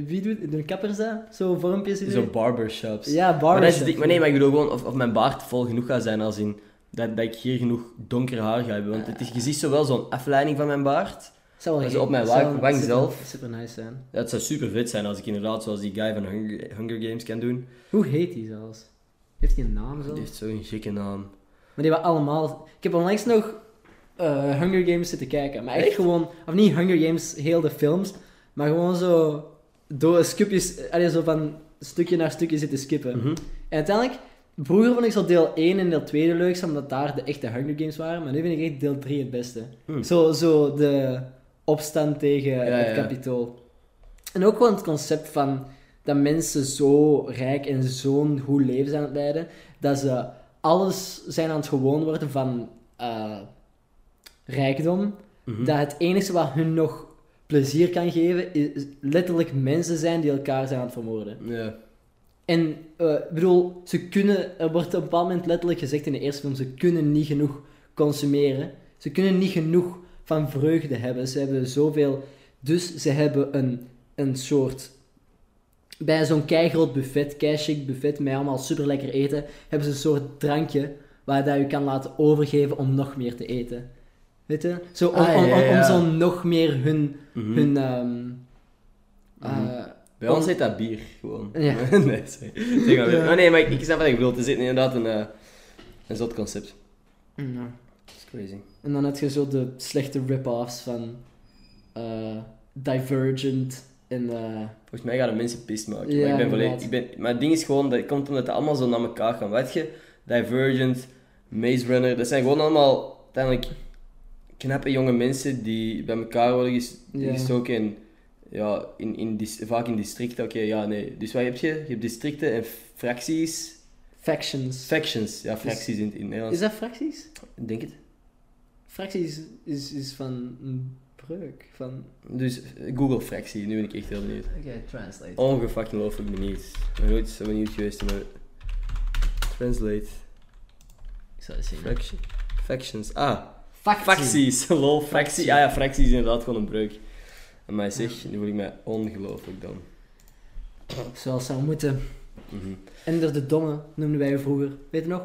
wie, doet Doen kappers dat? Zo vormpjes in Zo barbershops. Ja, maar, dat is maar nee, maar ik bedoel gewoon of, of mijn baard vol genoeg gaat zijn als in dat, dat ik hier genoeg donker haar ga hebben. Want het is, je ziet zo wel zo'n afleiding van mijn baard. Zou dat geen- op mijn wang- wang super- zelf. Super nice zijn. Ja, het zou super vet zijn als ik inderdaad zoals die guy van Hunger, Hunger Games kan doen. Hoe heet die zelfs? Heeft hij een naam zo? Die heeft zo'n gekke naam. Maar die waren allemaal... Ik heb onlangs nog eh, Hunger Games zitten kijken. Maar echt, Echt? gewoon... Of niet Hunger Games, heel de films. Maar gewoon zo... Door skipjes... Allee, zo van stukje naar stukje zitten skippen. Mhm. En uiteindelijk... Vroeger vond ik zo deel 1 en deel 2 de leukste, omdat daar de echte Hunger Games waren. Maar nu vind ik echt deel 3 het beste. Hmm. Zo, zo de opstand tegen Ja, het ja. kapitool. En ook gewoon het concept van dat mensen zo rijk en zo'n goed leven zijn aan het leiden, dat ze alles zijn aan het gewoon worden van eh, rijkdom. Mhm. Dat het enige wat hun nog plezier kan geven, is letterlijk mensen zijn die elkaar zijn aan het vermoorden. Ja. En ik bedoel, ze kunnen, er wordt op een bepaald moment letterlijk gezegd in de eerste film, ze kunnen niet genoeg consumeren. Ze kunnen niet genoeg van vreugde hebben. Ze hebben zoveel. Dus ze hebben een, een soort. Bij zo'n keigroot buffet, keichic buffet met allemaal super lekker eten, hebben ze een soort drankje waar dat je kan laten overgeven om nog meer te eten. Weet je? Zo om, Ah, ja, om, om, ja, ja. om zo nog meer hun. Mhm. hun ehm, eh, Mhm. Bij ons heet dat bier, gewoon. Ja. nee, sorry. Zeg maar. Maar nee, maar ik, ik snap wat je bedoelt. Het is inderdaad een, eh een zot concept. Ja. Dat is crazy. En dan heb je zo de slechte rip-offs van eh, Divergent en eh, Volgens mij gaan de mensen pist maken. Maar, ik ben volledig, ik ben, maar het ding is gewoon, dat komt omdat het allemaal zo naar elkaar gaan. Weet je, Divergent, Maze Runner, dat zijn gewoon allemaal uiteindelijk knappe jonge mensen die bij elkaar worden ges- gestoken. En, ja, in, in vaak in districten. Oké, ja, nee. Dus wat heb je? Je hebt districten en fracties. factions. Factions. Ja, fracties in, in Nederlands. Is dat fracties? Ik denk het. Fracties is, is van een breuk. Van... Dus eh, Google fractie, nu ben ik echt heel benieuwd. Oké, translate. Ongefucking looflijk benieuwd. Ik ben nooit zo benieuwd geweest naar Translate. Ik zal het zien. Factions. Ah, Factie. facties. Lol, fractie. Fractie. Ja, ja, fractie is inderdaad gewoon een breuk. En mij zeg, nu voel ik mij ongelooflijk dan. Zoals zou moeten. Mhm. Ender de Domme noemden wij je vroeger. Weet je nog?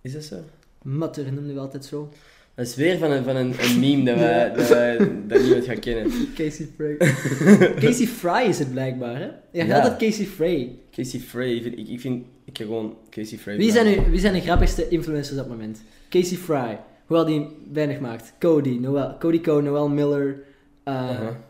Is dat zo? Mutter noemden we altijd zo. Dat is weer van een, van een, een meme dat, wij, dat, wij, dat niemand gaat kennen. Casey Frey. Casey Fry is het blijkbaar, hè? Ja. had het Casey Frey. Casey Frey, ik vind, ik, ik vind, ik ga gewoon Casey Frey. Wie zijn, nu, wie zijn de grappigste influencers op het moment? Casey Fry. Hoewel die weinig maakt. Cody, Noel, Cody Co, Noel Miller. uh, Aha.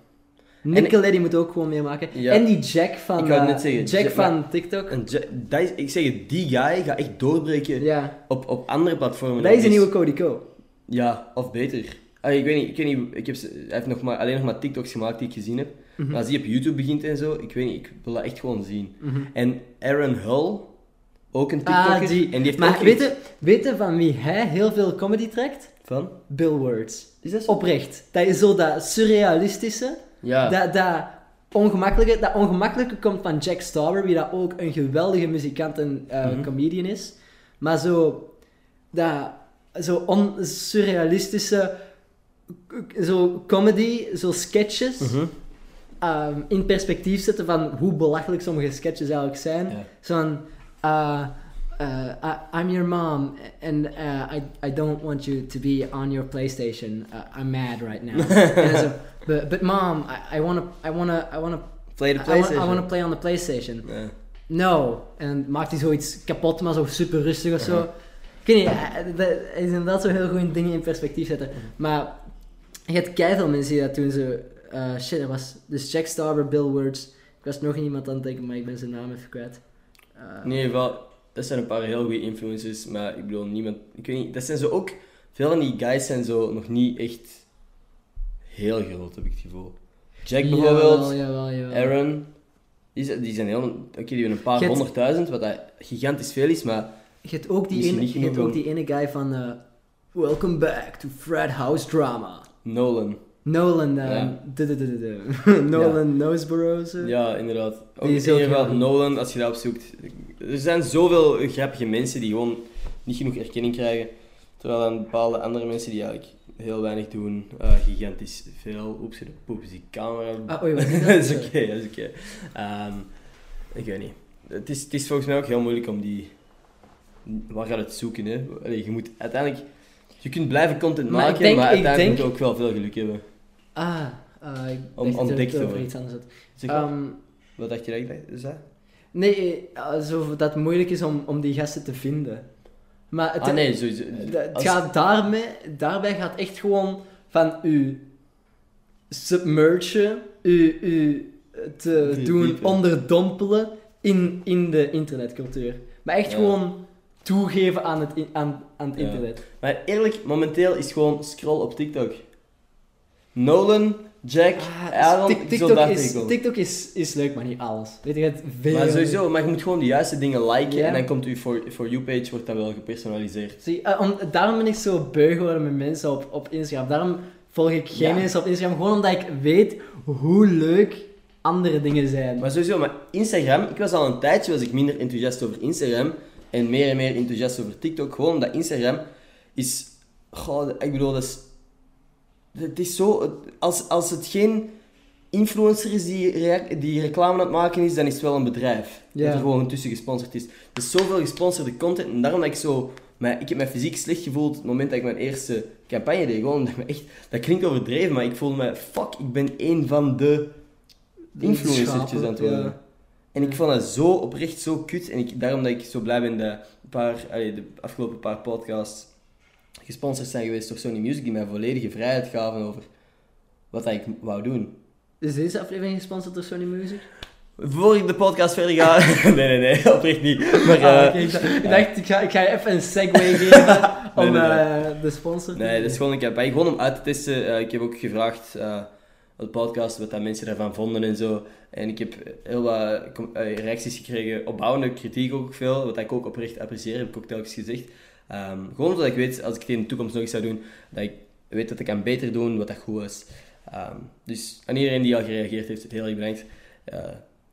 Nicolette moet ook gewoon meemaken. Ja. En die Jack van, Ik eh, net zeggen, Jack Jack- van TikTok. En Ja- dat is, ik zeg het, die guy gaat echt doorbreken Ja, op, op andere platformen. dat is een nieuwe Cody Co. Ja, of beter. Ah, ik weet niet, ik weet niet ik heb, hij heeft nog maar, alleen nog maar TikToks gemaakt die ik gezien heb. Mhm. Maar als hij op YouTube begint en zo, ik weet niet, ik wil dat echt gewoon zien. Mhm. En Aaron Hull, ook een TikToker. Ah, die. En die heeft Maar ook weet je van wie hij heel veel comedy trekt? Van? Bill Words. Is dat zo? Oprecht. Dat is zo dat surrealistische, Ja. dat, dat ongemakkelijke. Dat ongemakkelijke komt van Jack Stauber, wie dat ook een geweldige muzikant en eh, Mhm. comedian is. Maar zo, dat, zo on, surrealistische, zo comedy, zo sketches, Mhm. ehm, in perspectief zetten van hoe belachelijk sommige sketches eigenlijk zijn. Ja. Zo van, uh, uh, I, I'm your mom, and uh, I, I don't want you to be on your PlayStation. Uh, I'm mad right now. Zo, but, but mom, I, I wanna, I wanna, I wanna, Play the I wanna, I PlayStation. wanna play on the PlayStation. No. En maakt hij zoiets kapot, maar zo super rustig of zo. Ik weet niet, hij is inderdaad zo heel goed in dingen in perspectief zetten. Maar je hebt keiveel mensen die dat doen. Zo, eh, shit, er was dus Jack Starber, Bill Words. Ik was nog iemand aan het denken, maar ik ben zijn naam even kwijt. Eh, ieder geval, dat zijn een paar heel goede influencers, maar ik bedoel, niemand... Ik weet niet, dat zijn zo ook... Veel van die guys zijn zo nog niet echt heel groot, heb ik het gevoel. Jack bijvoorbeeld, Jawel, jawel, jawel. Aaron, die zijn, die zijn heel... Oké, die hebben een paar honderdduizend, wat dat gigantisch veel is, maar... Je hebt ook die, ene, je hebt ook die ene guy van... eh, Welcome back to Fred House Drama. Nolan. Nolan, eh, Ja. du. Nolan Noseborough. zo. Ja, inderdaad. Ook Die is in ieder geval Nolan, als je dat opzoekt. Er zijn zoveel grappige mensen die gewoon niet genoeg erkenning krijgen. Terwijl dan bepaalde andere mensen die eigenlijk heel weinig doen, eh, gigantisch veel. Oeps, de poep is die camera. Ah, oei, wat is dat? dat is oké, dat is oké. Ehm, ik weet niet. Het is, het is volgens mij ook heel moeilijk om die... Waar gaat het zoeken, hè? Allee, je moet uiteindelijk... Je kunt blijven content Maar maken, denk- maar uiteindelijk denk- moet je ook wel veel geluk hebben. Ah, eh, ik Om- ontdekt te worden. iets anders had. Ehm, wat dacht je dat ik nee, eh, alsof dat het moeilijk is om, om die gasten te vinden. Maar het, Ah nee, sowieso. het- Als- gaat daarmee, daarbij gaat echt gewoon van u submergen, u, u te doen onderdompelen in, in de internetcultuur. Maar echt Ja. gewoon toegeven aan het, in- aan, aan het Ja. internet. Maar eerlijk, momenteel is gewoon scroll op TikTok. Nolan, Jack, Aaron, Tik- ik TikTok, is. TikTok is, is leuk, maar niet alles. Weet je, hebt veel... Maar sowieso, maar je moet gewoon de juiste dingen liken en dan komt je For, for You page wordt dan wel gepersonaliseerd. Zie, eh, om, daarom ben ik zo beu geworden met mensen op, op Instagram. Daarom volg ik geen Ja. mensen op Instagram, gewoon omdat ik weet hoe leuk andere dingen zijn. Maar sowieso, maar Instagram, ik was al een tijdje was ik minder enthousiast over Instagram en meer en meer enthousiast over TikTok. Gewoon omdat Instagram is, goh, ik bedoel, dat is, het is zo, als, als het geen influencer is die, die reclame aan het maken is, dan is het wel een bedrijf. Ja. Dat er gewoon tussen gesponsord is. Er is zoveel gesponsorde content en daarom dat ik zo, maar ik heb me fysiek slecht gevoeld het moment dat ik mijn eerste campagne deed. Gewoon, dat, echt, dat klinkt overdreven, maar ik voelde me, fuck, ik ben één van de influencertjes aan het worden. Ja. En ik vond dat zo oprecht zo kut. En ik, daarom dat ik zo blij ben dat paar, allee, de afgelopen paar podcasts gesponsord zijn geweest door Sony Music, die mij volledige vrijheid gaven over wat ik wou doen. Is deze aflevering gesponsord door Sony Music? Voor ik de podcast verder ga... nee, nee, nee, oprecht niet. Maar, Ah, eh, ik dacht, ik, ga, ik ga even een segue geven om Nee, nee, nee. eh, de sponsor te Nee, dat is gewoon, ik heb, gewoon om uit te testen. eh, ik heb ook gevraagd op de podcast wat dat mensen daarvan vonden en zo. En ik heb heel wat reacties gekregen, opbouwende kritiek ook veel, wat ik ook oprecht apprecieer, heb ik ook telkens gezegd. Ehm, gewoon omdat ik weet, als ik het in de toekomst nog eens zou doen, dat ik weet dat ik kan beter doen wat dat goed is. Ehm, dus aan iedereen die al gereageerd heeft, heel erg bedankt. Eh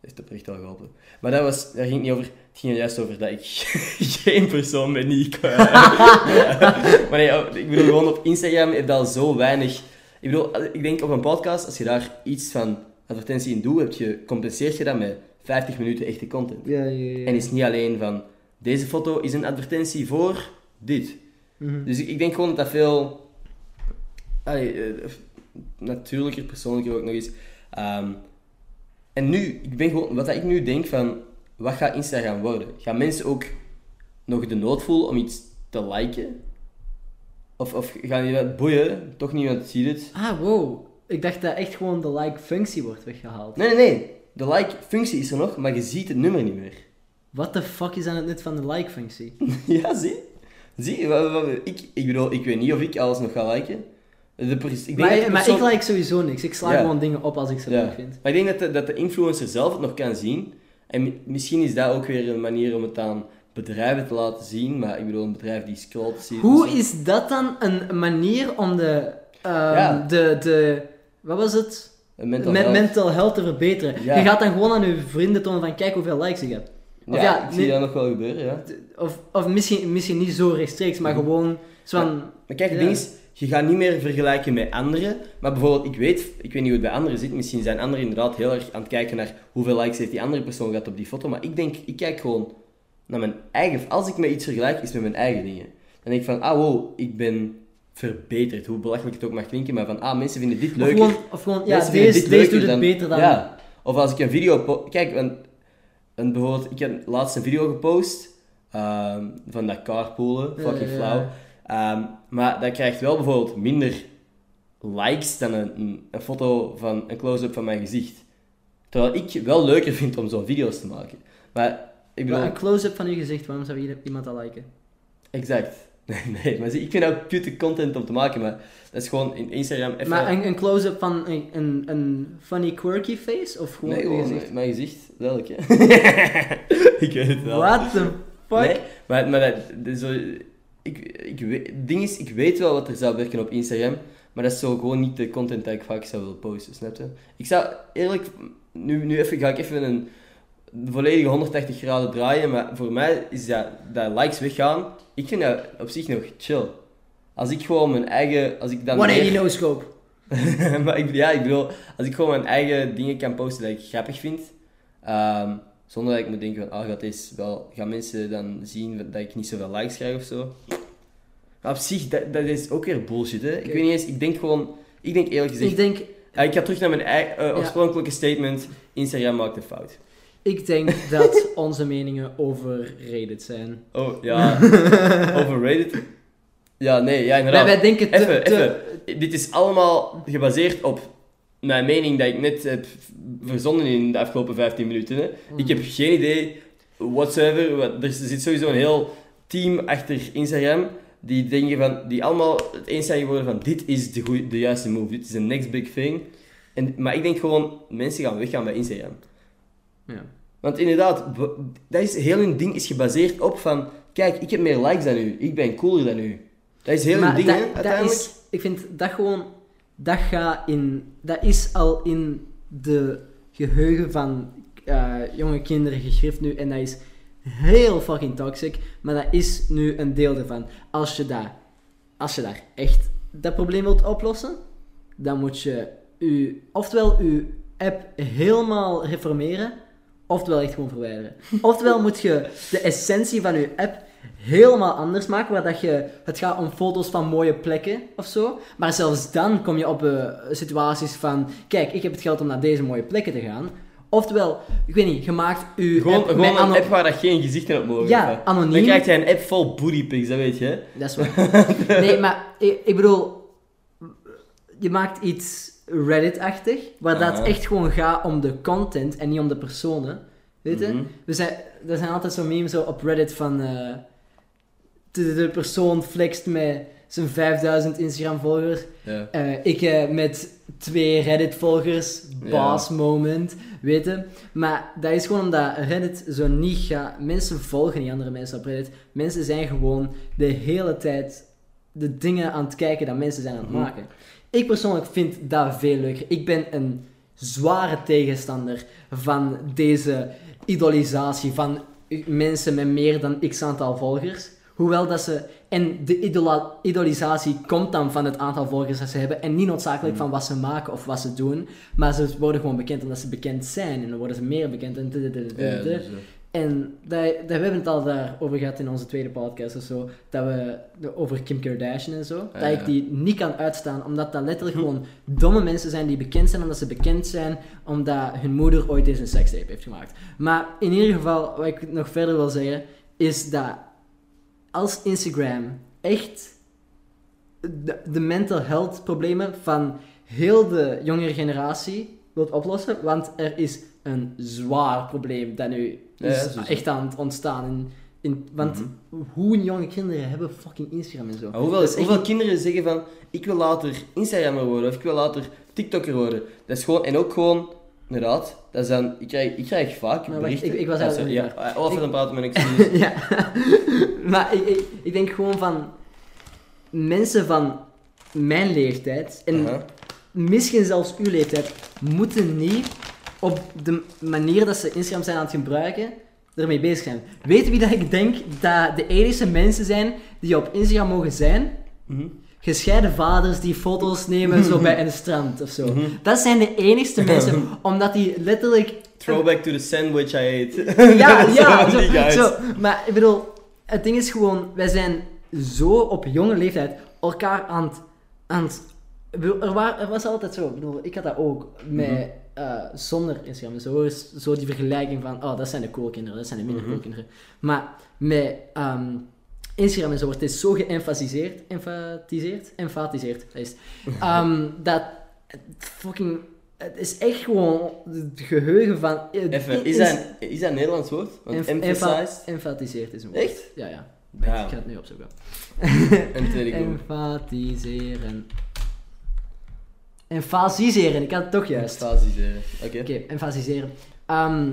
heeft oprecht wel geholpen. Maar dat was, daar ging het niet over. Het ging er juist over dat ik geen persoon ben die ik... eh, maar nee, oh, ik bedoel, gewoon op Instagram heb je al zo weinig... Ik bedoel, als- ik denk op een podcast, als je daar iets van advertentie in doet, heb je, compenseert je dat met 50 minuten echte content. Ja, ja, ja. En is niet alleen van, deze foto is een advertentie voor dit. Mhm. Dus ik, ik denk gewoon dat dat veel... Allee, eh, natuurlijker, persoonlijker ook nog eens. Ehm, en nu, ik ben gewoon, wat ik nu denk van, wat gaat Instagram worden? Gaan mensen ook nog de nood voelen om iets te liken? Of, of gaan die dat boeien? Toch niemand ziet het. Ah, wow. Ik dacht dat echt gewoon de like-functie wordt weggehaald. Nee, nee, nee. De like-functie is er nog, maar je ziet het nummer niet meer. What the fuck is aan het nut van de like-functie? ja, zie? Zie? Wat- wat- Ik, ik bedoel, ik weet niet of ik alles nog ga liken. De pers- ik Maar, maar ik like sowieso niks. Ik sla Ja. gewoon dingen op als ik ze Ja. leuk vind. Maar ik denk dat de, dat de influencer zelf het nog kan zien. En mi- misschien is dat ook weer een manier om het aan bedrijven te laten zien. Maar ik bedoel, een bedrijf die scrolt ziet. Hoe is dat dan een manier om de... ehm, Ja. de, de... Wat was het? Mental Met health. mental health te verbeteren. Je gaat dan gewoon aan je vrienden tonen van kijk hoeveel likes ik heb. Of Ja, ja, ik zie dat nog wel gebeuren, ja. Of, of misschien, misschien niet zo rechtstreeks, maar Mhm. gewoon zo van... Maar kijk, het ding is, je gaat niet meer vergelijken met anderen. Maar bijvoorbeeld, ik weet, ik weet niet hoe het bij anderen zit. Misschien zijn anderen inderdaad heel erg aan het kijken naar hoeveel likes heeft die andere persoon gehad op die foto. Maar ik denk, ik kijk gewoon naar mijn eigen... Als ik met iets vergelijk, is met mijn eigen dingen. Dan denk ik van, ah wow, ik ben verbeterd. Hoe belachelijk het ook mag klinken, maar van, ah, mensen vinden dit Of leuker. gewoon, of gewoon ja, deze, dit deze leuker doet het dan- beter dan... Ja. Of als ik een video... Kijk, want, bijvoorbeeld, ik heb laatst een video gepost ehm, van dat carpoolen, fucking flauw. Ehm, maar dat krijgt wel bijvoorbeeld minder likes dan een, foto van een close-up van mijn gezicht. Terwijl ik wel leuker vind om zo'n video's te maken. Maar ik bedoel... Maar een close-up van je gezicht, waarom zou iemand dat liken? Exact. Nee, nee, maar ik vind ook cute content om te maken, maar dat is gewoon in Instagram even... Maar een, een close-up van een, een, een funny quirky face? Of gewoon Nee, je gewoon gezicht? mijn, gezicht. Welk, hè? ik weet het wel. What the fuck? Nee, maar, maar dat, zo, ik, ik weet, het ding is, ik weet wel wat er zou werken op Instagram, maar dat is zo gewoon niet de content dat ik vaak zou willen posten, snap je? Ik zou eerlijk, nu, nu even, ga ik even een volledige 180 graden draaien, maar voor mij is dat, dat likes weggaan, ik vind dat op zich nog chill. Als ik gewoon mijn eigen, als ik dan 180 meer- no scope. maar ik, ja, ik bedoel, als ik gewoon mijn eigen dingen kan posten dat ik grappig vind, ehm, zonder dat ik moet denken van, ah, gaat, deze wel, gaan mensen dan zien dat ik niet zoveel likes krijg of zo. Maar op zich, dat, dat is ook weer bullshit, hè. Ik weet niet eens, ik denk gewoon, ik denk eerlijk gezegd, Ik denk, Ah, ik ga terug naar mijn eigen, eh, Ja. oorspronkelijke statement, Instagram maakt een fout. Ik denk dat onze meningen overrated zijn. Oh, ja, overrated? Ja, nee, ja, Wij, inderdaad. wij denken te, Even, te- even. Dit is allemaal gebaseerd op mijn mening dat ik net heb verzonnen in de afgelopen 15 minuten. Hè. Ik heb geen idee, whatsoever. Wat, er zit sowieso een heel team achter Instagram die denken van, die allemaal het eens zijn geworden van dit is de, goeie, de juiste move, dit is de next big thing. En, maar ik denk gewoon, mensen gaan weggaan bij Instagram. Ja. Want inderdaad, dat is, heel hun ding is gebaseerd op van, kijk, ik heb meer likes dan u, ik ben cooler dan u. Dat is heel Maar hun ding, dat, hè, dat uiteindelijk. is, ik vind dat gewoon, dat gaat in, dat is al in de geheugen van eh, jonge kinderen gegrift nu en dat is heel fucking toxic, maar dat is nu een deel ervan. Als je daar, als je daar echt dat probleem wilt oplossen, dan moet je u, oftewel je app helemaal reformeren, oftewel echt gewoon verwijderen. Oftewel moet je de essentie van je app helemaal anders maken, waar dat je, het gaat om foto's van mooie plekken of zo. Maar zelfs dan kom je op eh, situaties van, kijk, ik heb het geld om naar deze mooie plekken te gaan. Oftewel, ik weet niet, je maakt je Gewoon, app gewoon met een app waar dat geen gezichten op mogen. Ja, anoniem. Dan krijg je een app vol bootypics, dat weet je. hè? Dat is waar. Nee, maar ik, ik bedoel, je maakt iets Reddit-achtig, waar dat echt gewoon gaat om de content en niet om de personen. Weet je? Mhm. We zijn, er zijn altijd zo'n memes zo op Reddit van eh, de, de persoon flext met zijn 5000 Instagram-volgers. Eh, ik eh, met twee Reddit-volgers, boss moment, weet je. Maar dat is gewoon omdat Reddit zo niet gaat. Mensen volgen niet andere mensen op Reddit. Mensen zijn gewoon de hele tijd de dingen aan het kijken dat mensen zijn aan het Mhm. maken. Ik persoonlijk vind dat veel leuker. Ik ben een zware tegenstander van deze idolisatie van mensen met meer dan x aantal volgers. Hoewel dat ze... En de idola- idolisatie komt dan van het aantal volgers dat ze hebben en niet noodzakelijk van wat ze maken of wat ze doen. Maar ze worden gewoon bekend omdat ze bekend zijn en dan worden ze meer bekend en... En dat, dat, we hebben het al daarover gehad in onze tweede podcast of zo. Dat we over Kim Kardashian en zo. Dat ik die niet kan uitstaan, omdat dat letterlijk gewoon domme mensen zijn die bekend zijn omdat ze bekend zijn, omdat hun moeder ooit eens een sekstape heeft gemaakt. Maar in ieder geval, wat ik nog verder wil zeggen, is dat als Instagram echt de, de mental health problemen van heel de jongere generatie wilt oplossen, want er is een zwaar probleem dat nu Ja, is ja, echt aan het ontstaan. In, in, want Mhm. hoe jonge kinderen hebben fucking Instagram en zo. Maar hoeveel, echt hoeveel kinderen zeggen van, ik wil later Instagrammer worden of ik wil later TikToker worden. Dat is gewoon, en ook gewoon, inderdaad, dat is dan, ik krijg, ik krijg vaak Maar wacht, berichten. ik- ik was eigenlijk nog Ja, Olaf Ik- aan het praten met excuses. ja. maar ik, ik, ik denk gewoon van mensen van mijn leeftijd en. Misschien zelfs uw leeftijd moeten niet op de manier dat ze Instagram zijn aan het gebruiken ermee bezig zijn. Weet je wie dat ik denk dat de enige mensen zijn die op Instagram mogen zijn? Mhm. Gescheiden vaders die foto's nemen zo bij een strand of zo. Mhm. Dat zijn de enigste mensen, omdat die letterlijk Throwback to the sandwich I ate. ja, ja, zo, zo. Maar ik bedoel, het ding is gewoon, wij zijn zo op jonge leeftijd elkaar aan het... Aan het ik bedoel, er, wa- er was altijd zo, ik bedoel, ik had dat ook met, Mhm. eh, zonder Instagram. Zo, is zo die vergelijking van, oh, dat zijn de cool kinderen, dat zijn de minder Mhm. cool kinderen. Maar met ehm, Instagram en zo wordt dit zo geëmfasiseerd, emfatiseerd, emfatiseerd, dat is. Ehm, dat fucking, het is echt gewoon het geheugen van... eh, Even, is dat, een- is dat een Nederlands woord? Want emphasized? Enfatiseerd is een woord. Echt? Ja, ja. Ja. Ik ga het nu opzoeken. En het Enfasiseren, ik had het toch juist. Oké, Emphasiseren. Oké. enfasiseren. Ehm,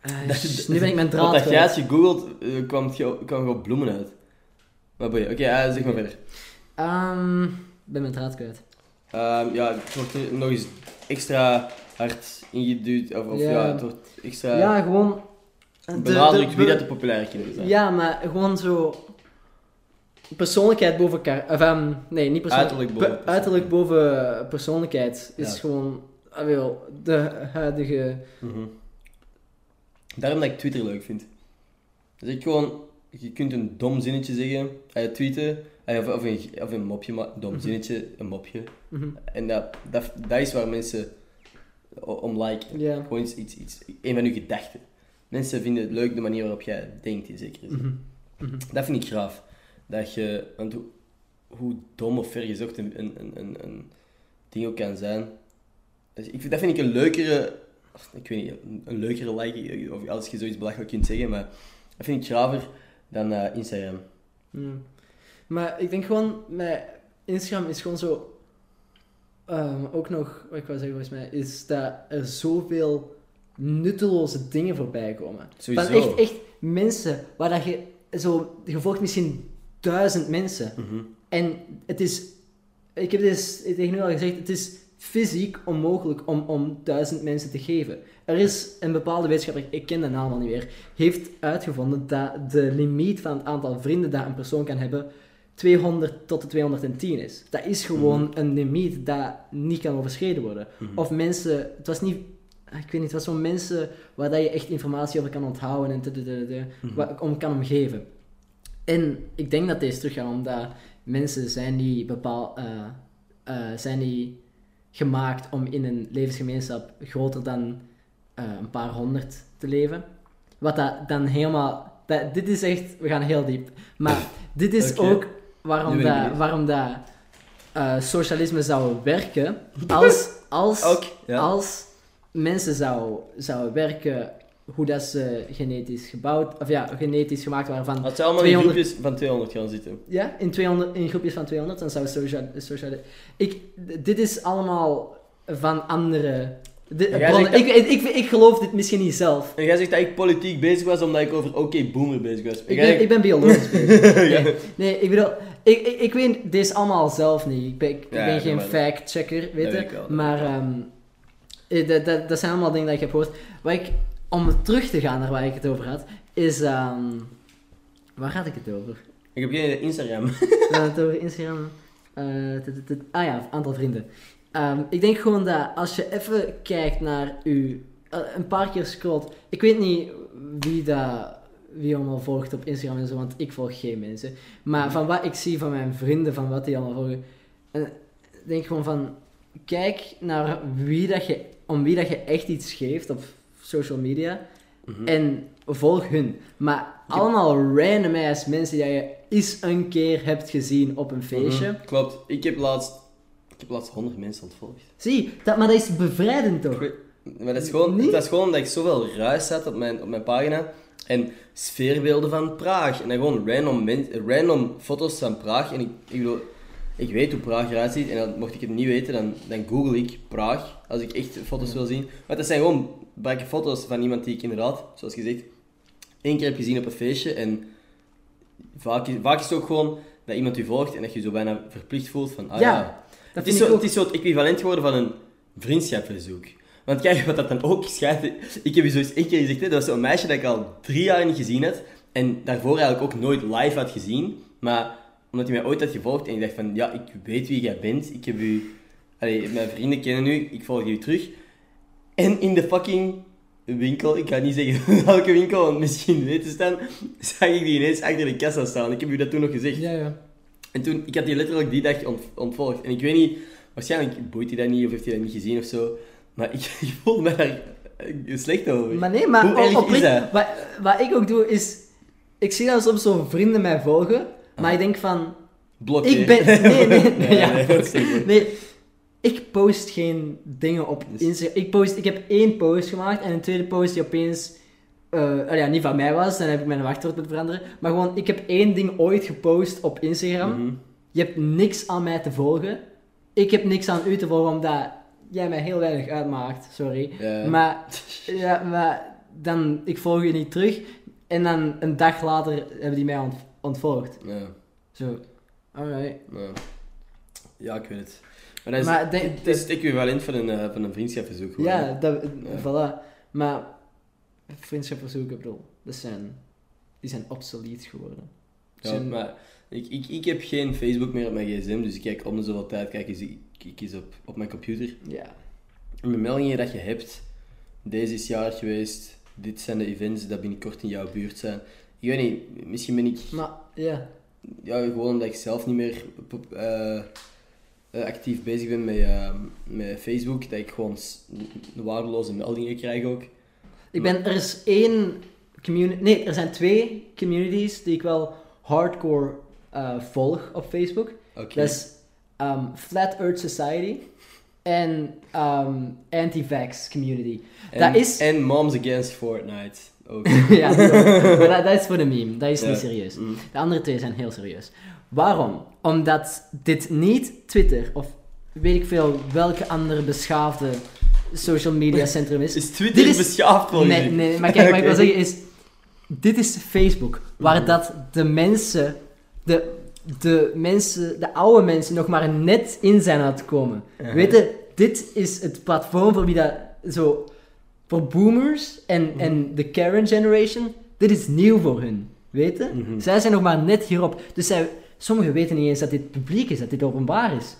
eh, Dat- nu ben ik mijn draad dat jij kwijt. als je googelt, eh, kwam het ge- kwam gewoon bloemen uit. Maar boeien, oké, ja, zeg maar verder. Ehm, ik ben mijn draad kwijt. Ehm, ja, het wordt er nog eens extra hard ingeduwd, of, of ja. Ja. het wordt extra ja, gewoon... de- benadrukt wie dat de populaire kinderen zijn. Ja, maar gewoon zo... Persoonlijkheid boven. Of, ehm, nee, niet persoonlijk. Uiterlijk boven Pe- uiterlijk boven persoonlijkheid is Ja. gewoon... ah, wel, de huidige... Mhm. Daarom dat ik Twitter leuk vind. Dus ik gewoon, je kunt een dom zinnetje zeggen, eh, tweeten, eh, of, of, een, of een mopje, maar dom Mhm. zinnetje, een mopje. Mhm. En dat, dat, dat is waar mensen om liken. Gewoon iets, iets, iets, een van uw gedachten. Mensen vinden het leuk de manier waarop jij denkt, in zekere zin. Dat vind ik graaf. Dat je, want hoe, hoe dom of vergezocht een, een, een, een, een ding ook kan zijn. Dus ik, dat vind ik een leukere, ik weet niet, een, leukere like, of als je zoiets belachelijk kunt zeggen, maar dat vind ik graver dan eh, Instagram. Ja. Maar ik denk gewoon, met Instagram is gewoon zo. ehm, ook nog, wat ik wou zeggen volgens mij, is dat er zoveel nutteloze dingen voorbij komen. Sowieso. Van echt, echt mensen waar dat je zo, je volgt misschien duizend mensen. Mhm. En het is, ik heb dit tegen u al gezegd, het is fysiek onmogelijk om, om duizend mensen te geven. Er is een bepaalde wetenschapper, ik ken de naam al niet meer, heeft uitgevonden dat de limiet van het aantal vrienden dat een persoon kan hebben 200 tot de 210 is. Dat is gewoon een limiet dat niet kan overschreden worden. Mhm. Of mensen, het was niet, ik weet niet, het was zo'n mensen waar dat je echt informatie over kan onthouden en te, te, te, Mhm. om kan omgeven. En ik denk dat deze teruggaan omdat mensen zijn die bepaal, eh, eh, zijn die gemaakt om in een levensgemeenschap groter dan eh, een paar honderd te leven. Wat dat dan helemaal... Dat, dit is echt... We gaan heel diep. Maar dit is ook waarom dat, waarom dat socialisme zou werken als, als, ja. als mensen zou, zouden werken hoe dat ze genetisch gebouwd, of ja, genetisch gemaakt waren van, Als ze allemaal 200 in groepjes van 200 gaan zitten. ja, in, 200, in groepjes van 200, dan zou social, social ik, dit is allemaal van andere dit- bronnen. zegt Ik, ik, ik, ik geloof dit misschien niet zelf. En jij zegt dat ik politiek bezig was omdat ik over oké boomer bezig was. Ik ben, ik ben biologisch bezig. Ja. Nee, ik bedoel, ik, ik, ik weet deze allemaal zelf niet. Ik ben, ik, ik Ja, ben dat geen fact-checker, weet je. maar dat, dat, dat zijn allemaal dingen die ik heb gehoord. Wat ik, om terug te gaan naar waar ik het over had, is... ehm, waar had ik het over? Ik heb geen Instagram. Het over Instagram. eh, ah ja, aantal vrienden. Ehm, ik denk gewoon dat als je even kijkt naar u, eh, een paar keer scrolt. Ik weet niet wie dat, wie allemaal volgt op Instagram en zo, want ik volg geen mensen. Maar van wat ik zie van mijn vrienden, van wat die allemaal volgen, eh, denk gewoon van, kijk naar wie dat je, om wie dat je echt iets geeft op social media. Mhm. En volg hun. Maar allemaal random ass mensen die je eens een keer hebt gezien op een feestje. Mhm, Klopt. Ik heb laatst... Ik heb laatst 100 mensen ontvolgd. Zie, dat, maar dat is bevrijdend toch? Maar dat is gewoon, dat is gewoon dat ik zoveel ruis zet op mijn, op mijn pagina. En sfeerbeelden van Praag. En dan gewoon random, men- random foto's van Praag. En ik, ik bedoel, ik weet hoe Praag eruit ziet. En dan, mocht ik het niet weten, dan, dan google ik Praag. Als ik echt foto's wil zien. Maar dat zijn gewoon brakke foto's van iemand die ik inderdaad, zoals gezegd, één keer heb gezien op een feestje. En vaak, is- vaak is het ook gewoon dat iemand u volgt en dat je je zo bijna verplicht voelt van, ah Ja, ja, Dat het is, zo, ook. het is zo het equivalent geworden van een vriendschapverzoek. Want kijk, wat dat dan ook schijnt... Ik heb je zo eens één keer gezegd, hè, dat was zo'n meisje dat ik al drie jaar niet gezien had. En daarvoor eigenlijk ook nooit live had gezien. Maar omdat hij mij ooit had gevolgd en ik dacht van, ja, ik weet wie jij bent. Ik heb u... Allee, mijn vrienden kennen u, ik volg u terug. En in de fucking winkel, ik ga niet zeggen welke winkel, want misschien weten ze dan, zag ik die ineens achter de kassa staan. Ik heb u dat toen nog gezegd. Ja, ja. En toen, ik had die letterlijk die dag ont, ontvolgd. En ik weet niet, waarschijnlijk boeit hij dat niet of heeft hij dat niet gezien of zo. Maar ik, ik voelde me daar eh, slecht over. Maar nee, maar Hoe erg op- oprecht, is dat? Wat, wat ik ook doe is... Ik zie dat soms zo vrienden mij volgen, maar Ah. ik denk van... Ik ben... Nee, nee, nee. Nee, ja, nee, nee. Ik post geen dingen op Dus- Instagram. Ik, post, ik heb één post gemaakt en een tweede post die opeens... eh, ja, niet van mij was, dan heb ik mijn wachtwoord moeten veranderen. Maar gewoon, ik heb één ding ooit gepost op Instagram. Mhm. Je hebt niks aan mij te volgen. Ik heb niks aan u te volgen, omdat jij mij heel weinig uitmaakt. Sorry. Maar, ja, maar dan, ik volg je niet terug. En dan een dag later hebben die mij ont ontvolgd. Ja, Zo, alright. ja. ja, ik weet het. Maar dat is, Maar de- het is het equivalent van een, eh, van een vriendschapverzoek. gewoon. Ja, dat, voilà. Maar vriendschapverzoeken, dat zijn, die zijn obsolet geworden. Ja, Zijn- maar ik, ik, ik heb geen Facebook meer op mijn gsm, dus ik kijk om de zoveel tijd kijk eens, ik, ik eens op, op mijn computer. Ja. De meldingen dat je hebt, deze is jaar geweest, dit zijn de events dat binnenkort in jouw buurt zijn. Ik weet niet, misschien ben ik Maar, ja. ja, gewoon omdat ik zelf niet meer eh, actief bezig ben met, eh, met Facebook, dat ik gewoon waardeloze meldingen krijg ook. Ik ben, er is één community, nee, er zijn twee communities die ik wel hardcore eh, volg op Facebook. Oké. Dat is ehm, Flat Earth Society en ehm, Anti-Vax Community. en, dat is- en Moms Against Fortnite ook. ja, dat, maar dat, dat is voor de meme, dat is niet serieus. Mm. De andere twee zijn heel serieus. Waarom? Omdat dit niet Twitter of weet ik veel welke andere beschaafde social media centrum is. Is Twitter Dit is- beschaafd volgens Nee, nee, maar kijk, wat ik wil zeggen is... Dit is Facebook, waar Mhm. dat de mensen... De, de mensen, de oude mensen nog maar net in zijn aan het komen. Weet je, dit is het platform voor wie dat zo... Voor boomers en, Mhm. en de Karen generation, dit is nieuw voor hun. Weet je? Mhm. Zij zijn nog maar net hierop. Dus zij, sommigen weten niet eens dat dit publiek is, dat dit openbaar is.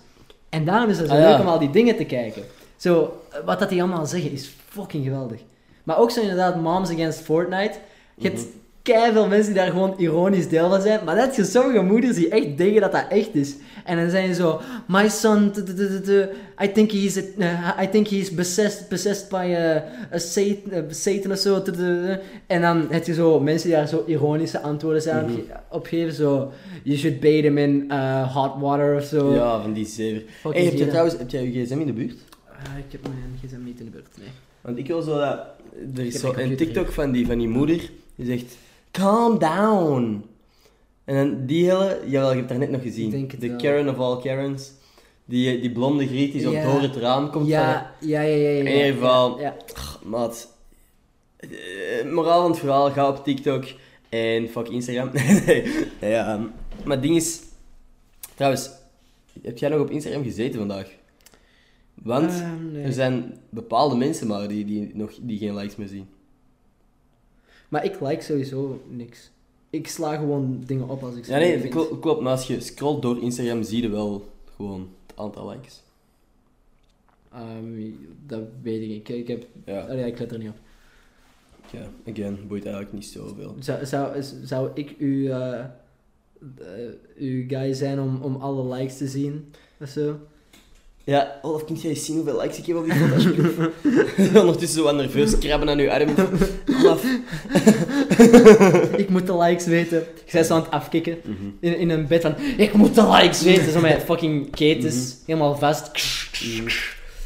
En daarom is het zo Ah, ja. leuk om al die dingen te kijken. Zo, wat dat die allemaal zeggen is fucking geweldig. Maar ook zo inderdaad Moms Against Fortnite. Je hebt, Mhm. Veel mensen die daar gewoon ironisch deel van zijn. Maar heb je sommige moeders die echt denken dat dat echt is. En dan zijn ze zo, my son, I think he's, uh, I think he's possessed, possessed by a, a Satan, a Satan of zo. En dan heb je zo mensen die daar zo ironische antwoorden zijn Mhm. op geven. Zo, you should bathe him in hot water of zo. Ja, van die zever. Hey, heb je trouwens heb jij je gsm in de buurt? Ik heb mijn gsm niet in de buurt, nee. Want ik wil zo dat... Er is zo een TikTok van die, van die moeder, die zegt... Calm down. En dan die hele... Jawel, je hebt het net nog gezien. De wel. Karen of all Karens. Die, die blonde griet die zo Ja. door het raam komt Ja, ja, ja, ja. ja, In ieder geval- Ja. Maat. eh, moraal van het verhaal, ga op TikTok en fuck Instagram. nee. Ja, ehm, maar het ding is... Trouwens, heb jij nog op Instagram gezeten vandaag? Want... Ehm, nee. Er zijn bepaalde mensen maar die, die, nog, die geen likes meer zien. Maar ik like sowieso niks. Ik sla gewoon dingen op als ik ze Ja, nee, vind. klopt, klopt, maar als je scrolt door Instagram zie je wel gewoon het aantal likes. Ehm, dat weet ik niet. Ik, ik heb... Ja, ja, ik let er niet op. ja again, boeit eigenlijk niet zoveel. Zou, zou, zou ik uw, eh, eh, uw guy zijn om, om alle likes te zien? Of zo? Ja, Olaf, kun jij eens zien hoeveel likes ik heb op die foto? alsjeblieft? Ondertussen zo wat nerveus krabben aan uw arm. Olaf. ik moet de likes weten. Ik zei zo aan het afkikken. Mhm. In, in een bed van, ik moet de likes weten. Zo met fucking ketens. Helemaal vast. Mhm.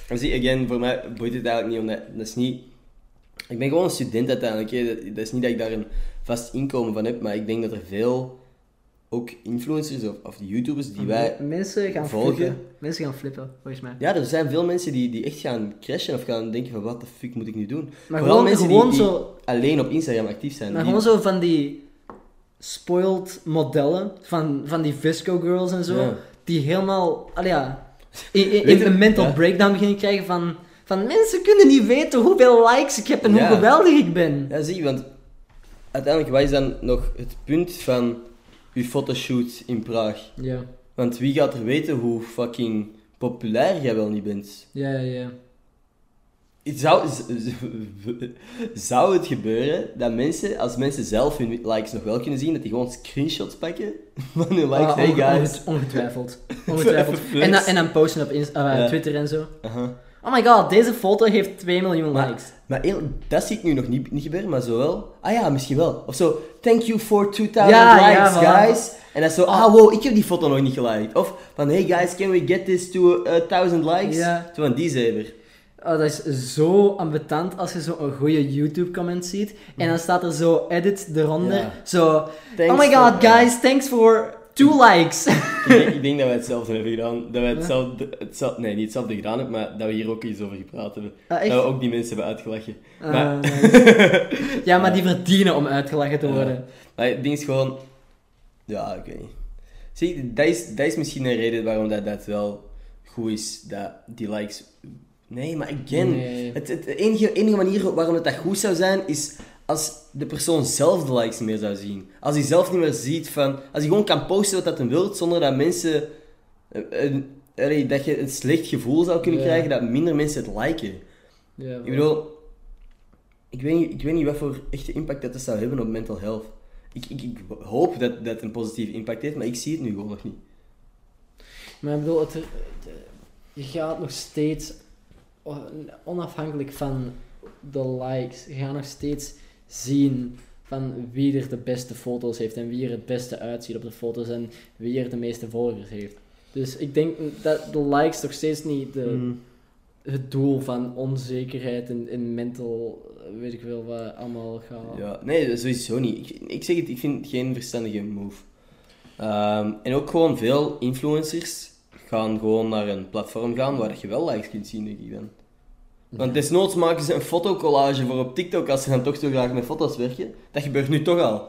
En zie, again, voor mij boeit het eigenlijk niet, omdat dat is niet... Ik ben gewoon een student uiteindelijk, hè. Dat, dat is niet dat ik daar een vast inkomen van heb, maar ik denk dat er veel, ook influencers of, of YouTubers die wij... Mensen gaan volgen. flippen. Mensen gaan flippen, volgens mij. Ja, er zijn veel mensen die, die echt gaan crashen of gaan denken van, wat de fuck moet ik nu doen? Maar Vooral gewoon, mensen gewoon die, die zo... alleen op Instagram actief zijn. Maar die- gewoon zo van die spoiled modellen van, van die Visco girls en zo, Ja. die helemaal, allee, ja, in een mental ja. breakdown beginnen krijgen van, van mensen kunnen niet weten hoeveel likes ik heb en Ja. hoe geweldig ik ben. Ja, zie, want uiteindelijk, wat is dan nog het punt van uw fotoshoot in Praag? Ja, Want wie gaat er weten hoe fucking populair jij wel niet bent? ja, ja. ja. Zou, zou het gebeuren dat mensen, als mensen zelf hun likes nog wel kunnen zien, dat die gewoon screenshots pakken van hun likes? Ah, hey guys. onge- ongetwijfeld. Ongetwijfeld. En, dan, en dan posten op Insta- eh. Twitter en zo. Oh my god, deze foto heeft 2 miljoen Maar- likes. Maar dat zie ik nu nog niet, niet gebeuren, maar zo wel. Ah ja, misschien wel. Of zo, thank you for 2000 Ja, ja, likes, guys. En is zo, ah wow, ik heb die foto nog niet geliked. Of van, hey guys, can we get this to a 1000 likes? Ja. Zo van die zever. Oh, dat is zo ambetant als je zo een goede YouTube-comment ziet. En dan staat er zo edit eronder. Ja. Zo, Thanks oh my god, guys, thanks for two likes. ik, denk, ik denk dat wij hetzelfde hebben gedaan. Dat wij hetzelfde, hetzelfde, nee, niet hetzelfde gedaan hebben, maar dat we hier ook iets over gepraat hebben. Ah? Dat we ook die mensen hebben uitgelachen. Ah, maar- nice. ja, maar die verdienen om uitgelachen te worden. Maar het ding is gewoon... Ja, ik weet niet. Zie, dat is, dat is misschien een reden waarom dat, dat wel goed is, dat die likes... Nee, maar again, Nee. het, het enige, enige manier waarom het dat goed zou zijn, is als de persoon zelf de likes niet meer zou zien. Als hij zelf niet meer ziet van... Als hij gewoon kan posten wat dat hij wil, zonder dat mensen... eh, een- dat je een slecht gevoel zou kunnen krijgen dat minder mensen het liken. Ik bedoel, ik weet, niet, ik weet niet wat voor echte impact dat, dat zou hebben op mental health. Ik, ik, ik hoop dat dat een positieve impact heeft, maar ik zie het nu gewoon nog niet. Maar ik bedoel, het, het- je gaat nog steeds, onafhankelijk van de likes, je gaat nog steeds zien van wie er de beste foto's heeft en wie er het beste uitziet op de foto's en wie er de meeste volgers heeft. Dus ik denk dat de likes nog steeds niet de, Mm. het doel van onzekerheid en, en mental, weet ik wel wat allemaal gaat. Ja, nee, sowieso niet. Ik, ik zeg het, ik vind het geen verstandige move. Ehm, en ook gewoon veel influencers gaan gewoon naar een platform gaan waar je wel likes kunt zien, denk ik dan. Want desnoods maken ze een fotocollage voor op TikTok als ze dan toch zo graag met foto's werken. Dat gebeurt nu toch al.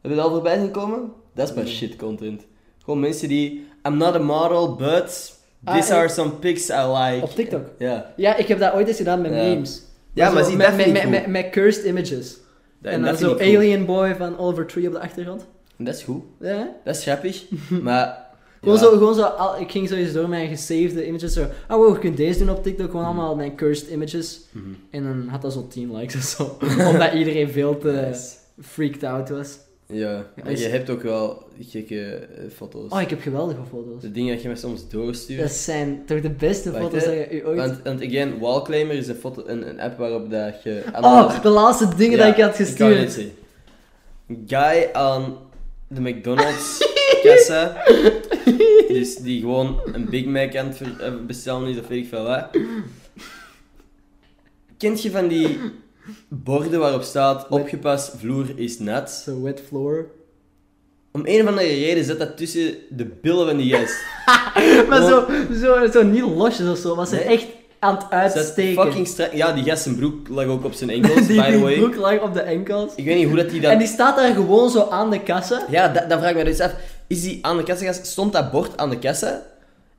Heb je dat al voorbij zien komen? Dat is maar Nee. shit content. Gewoon mensen die... I'm not a model, but Ah, these are some pics I like. Op TikTok? Ja. Ja, ik heb dat ooit eens gedaan met memes. Ja, maar zie, met, dat met, met, met, cursed images. Dat- en dan zo. Alien Boy van Oliver Tree op de achtergrond. En dat is goed. Ja. Dat is grappig. maar... Gewoon, ja. zo, gewoon zo, al- ik ging sowieso door mijn gesaved images. Zo, oh wow, je kunt deze doen op TikTok. Gewoon allemaal mijn cursed images. Mhm. En dan had dat zo 10 likes of zo. Omdat iedereen veel te, Nice. freaked out was. Ja, maar is- je hebt ook wel gekke eh, foto's. Oh, ik heb geweldige foto's. De dingen dat je me soms doorstuurt. Dat zijn toch de beste Wacht, foto's hè. dat je ooit... Want, want again, Wallclaimer is een, foto, een, een app waarop dat je... Oh, de laatste dingen Ja, dat ik had gestuurd. guy aan de McDonald's kassa, dus die gewoon een Big Mac aan het eh, bestellen is, of weet ik veel wat. Kent je van die borden waarop staat, opgepast, vloer is nat? Zo wet floor. Om een of andere reden zit dat tussen de billen van die gast. Maar zo, zo, zo niet losjes of zo, maar ze Nee. echt aan het Dat uitsteken. fucking strak. Ja, die gast zijn broek lag ook op zijn enkels, die, by the die way. broek lag op de enkels. Ik weet niet hoe dat die dat... En die staat daar gewoon zo aan de kassa. Ja, da- dan vraag ik me dus af. Is die aan de kassa gast? Stond dat bord aan de kassa?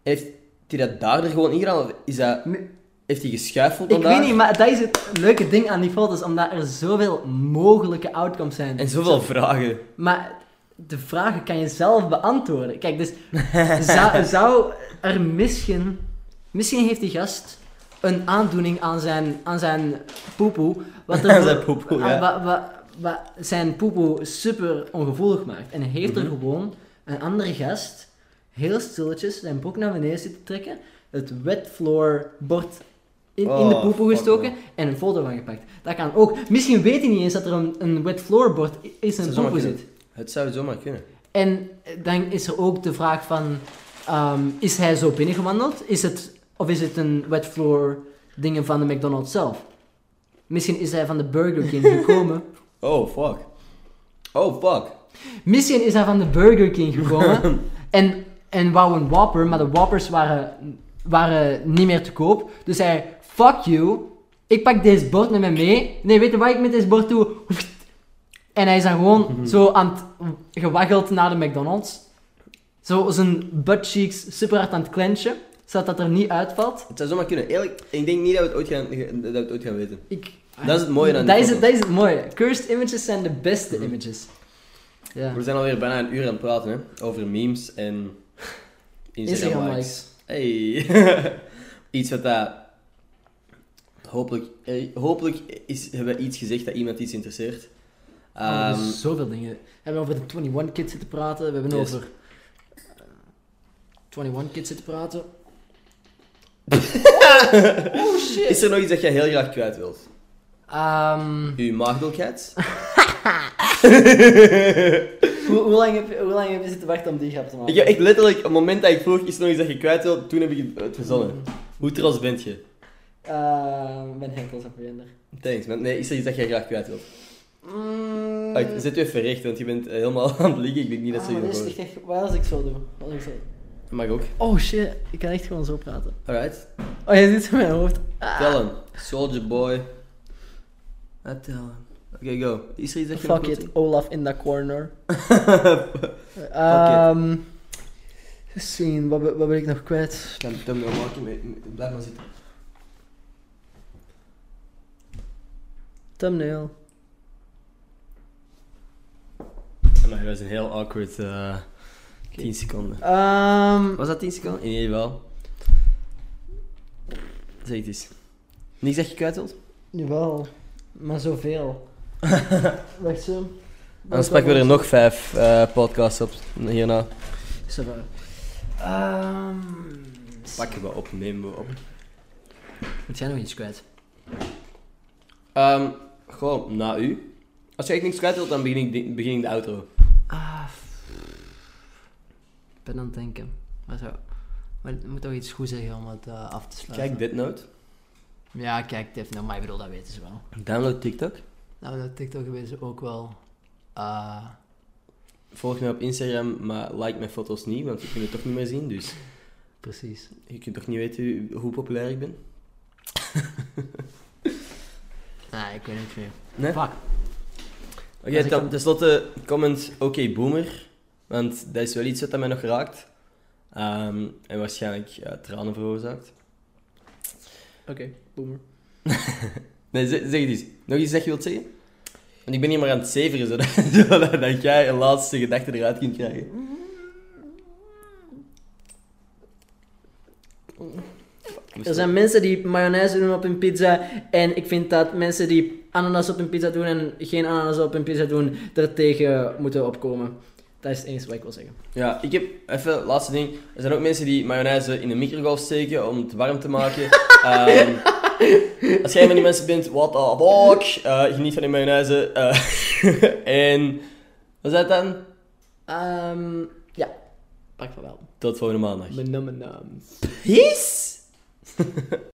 Heeft hij dat daar er gewoon ingedaan? Of is dat... Nee. Heeft hij geschuifeld Ik weet niet, maar dat is het leuke ding aan die foto's, omdat er zoveel mogelijke outcomes zijn. En zoveel vragen. Maar de vragen kan je zelf beantwoorden. Kijk, dus zou, zou er misschien... Misschien heeft die gast een aandoening aan zijn, aan zijn poepoe. Wat er zijn poepoe, ja. ah, wa- wa- wa- zijn poepoe super ongevoelig maakt. En heeft er Mhm. gewoon een andere gast heel stilletjes zijn broek naar beneden zitten trekken. Het wet floor bord in, in de Oh, poepoe gestoken man. en een foto van gepakt. Dat kan ook. Misschien weet hij niet eens dat er een, een wet floor bord in zijn poepoe zit. Het zou zomaar kunnen. En dan is er ook de vraag van, ehm, is hij zo binnengewandeld? Is het, of is het een wet floor dingen van de McDonald's zelf? Misschien is hij van de Burger King gekomen. Oh, fuck. Oh, fuck. Misschien is hij van de Burger King gekomen en, en wou een Whopper, maar de Whoppers waren, waren niet meer te koop. Dus hij, fuck you, ik pak deze bord met me mee. Nee, weet je wat ik met deze bord doe? En hij is dan gewoon zo aan het gewaggeld naar de McDonald's. Zo zijn butt cheeks super hard aan het clenchen, zodat dat er niet uitvalt. Het zou zomaar kunnen. Eerlijk, ik denk niet dat we het ooit gaan, dat we het ooit gaan weten. Ik, Dat is het mooie aan dat is het, dat is het mooie. Cursed images zijn de beste images. Ja. We zijn alweer bijna een uur aan het praten, hè. Over memes en... Instagram Instagram likes. Hey. iets wat dat... Hopelijk, eh, hopelijk is, hebben we iets gezegd dat iemand iets interesseert. Oh, Ehm, zoveel dingen. We hebben over de 21 Kids zitten praten. We hebben Yes. over eh, 21 Kids zitten praten. oh shit. is er nog iets dat jij heel graag kwijt wilt? Ehm, Uw maagdelijkheid? hoe, hoe, lang heb, je- hoe lang heb je zitten wachten om die grap te maken? Ik heb echt letterlijk, op het moment dat ik vroeg, is er nog iets dat je kwijt wilt, toen heb ik het- verzonnen. Hoe trots bent je? Ehm, mijn henkels en verhinder. Thanks, man. Nee, is er iets dat jij graag kwijt wilt? Mm. Zet u even recht, want je bent eh, helemaal aan het liggen. Ik weet niet dat Ah, ze je nog echt Wat als ik zo doe? Wat als ik zo... Mag ook. Oh shit, ik kan echt gewoon zo praten. Alright. Oh, je zit in mijn hoofd. Ah. Tell him. Soldier boy. I tell him. Oké, go. Is er iets dat je nog Fuck it, Olaf in that corner. Ehm zien, wat, ben- wat ben ik nog kwijt? Dan, je mee. Blijf maar zitten. Thumbnail. Maar dat was een heel awkward eh 10 seconden. Ehm Was dat 10 seconden? In ieder geval. Zeg het eens. Niks dat je kwijt wilt? Jawel, maar zoveel. Wacht zo. Dan pakken we er nog vijf eh, podcasts op hierna. Ça va. Ehm Pakken we op, nemen we op. Moet jij nog iets kwijt? Ehm gewoon, na u. Als je echt niks kwijt wilt, dan begin ik, de- begin ik de outro. Ah, ik ben aan het denken. Maar zo. Maar ik moet toch iets goed zeggen om het eh, af te sluiten. Kijk dit note. Ja, kijk, Tiff, nou, maar ik bedoel, dat weten ze wel. Download TikTok. Nou, dat TikTok weten ze ook wel. Ah, Volg me op Instagram, maar like mijn foto's niet, want je kunt het toch niet meer zien. Dus precies. je kunt toch niet weten hoe populair ik ben? Nee, ik weet niet meer. Nee? Fuck. Oké, ten- hem- tenslotte comment oké boomer, want dat is wel iets wat mij nog raakt. Ehm, en waarschijnlijk ja, tranen veroorzaakt. Oké, boomer. Nee, zeg, zeg het eens. Nog iets dat je wilt zeggen? Want ik ben hier maar aan het zeveren, zodat, zodat dat jij een laatste gedachte eruit kunt krijgen. Er zijn mensen die mayonaise doen op hun pizza. En ik vind dat mensen die ananas op een pizza doen en geen ananas op een pizza doen, er tegen moeten opkomen. Dat is het enige wat ik wil zeggen. Ja, ik heb even, laatste ding. Er zijn ook mensen die mayonaise in een microgolf steken om het warm te maken. Ehm, als jij van die mensen bent, what the fuck? Eh, geniet van die mayonaise. eh, en, wat is dat dan? Ehm ja, pak van wel. Tot volgende maandag. Mijn naam, mijn naam. Peace!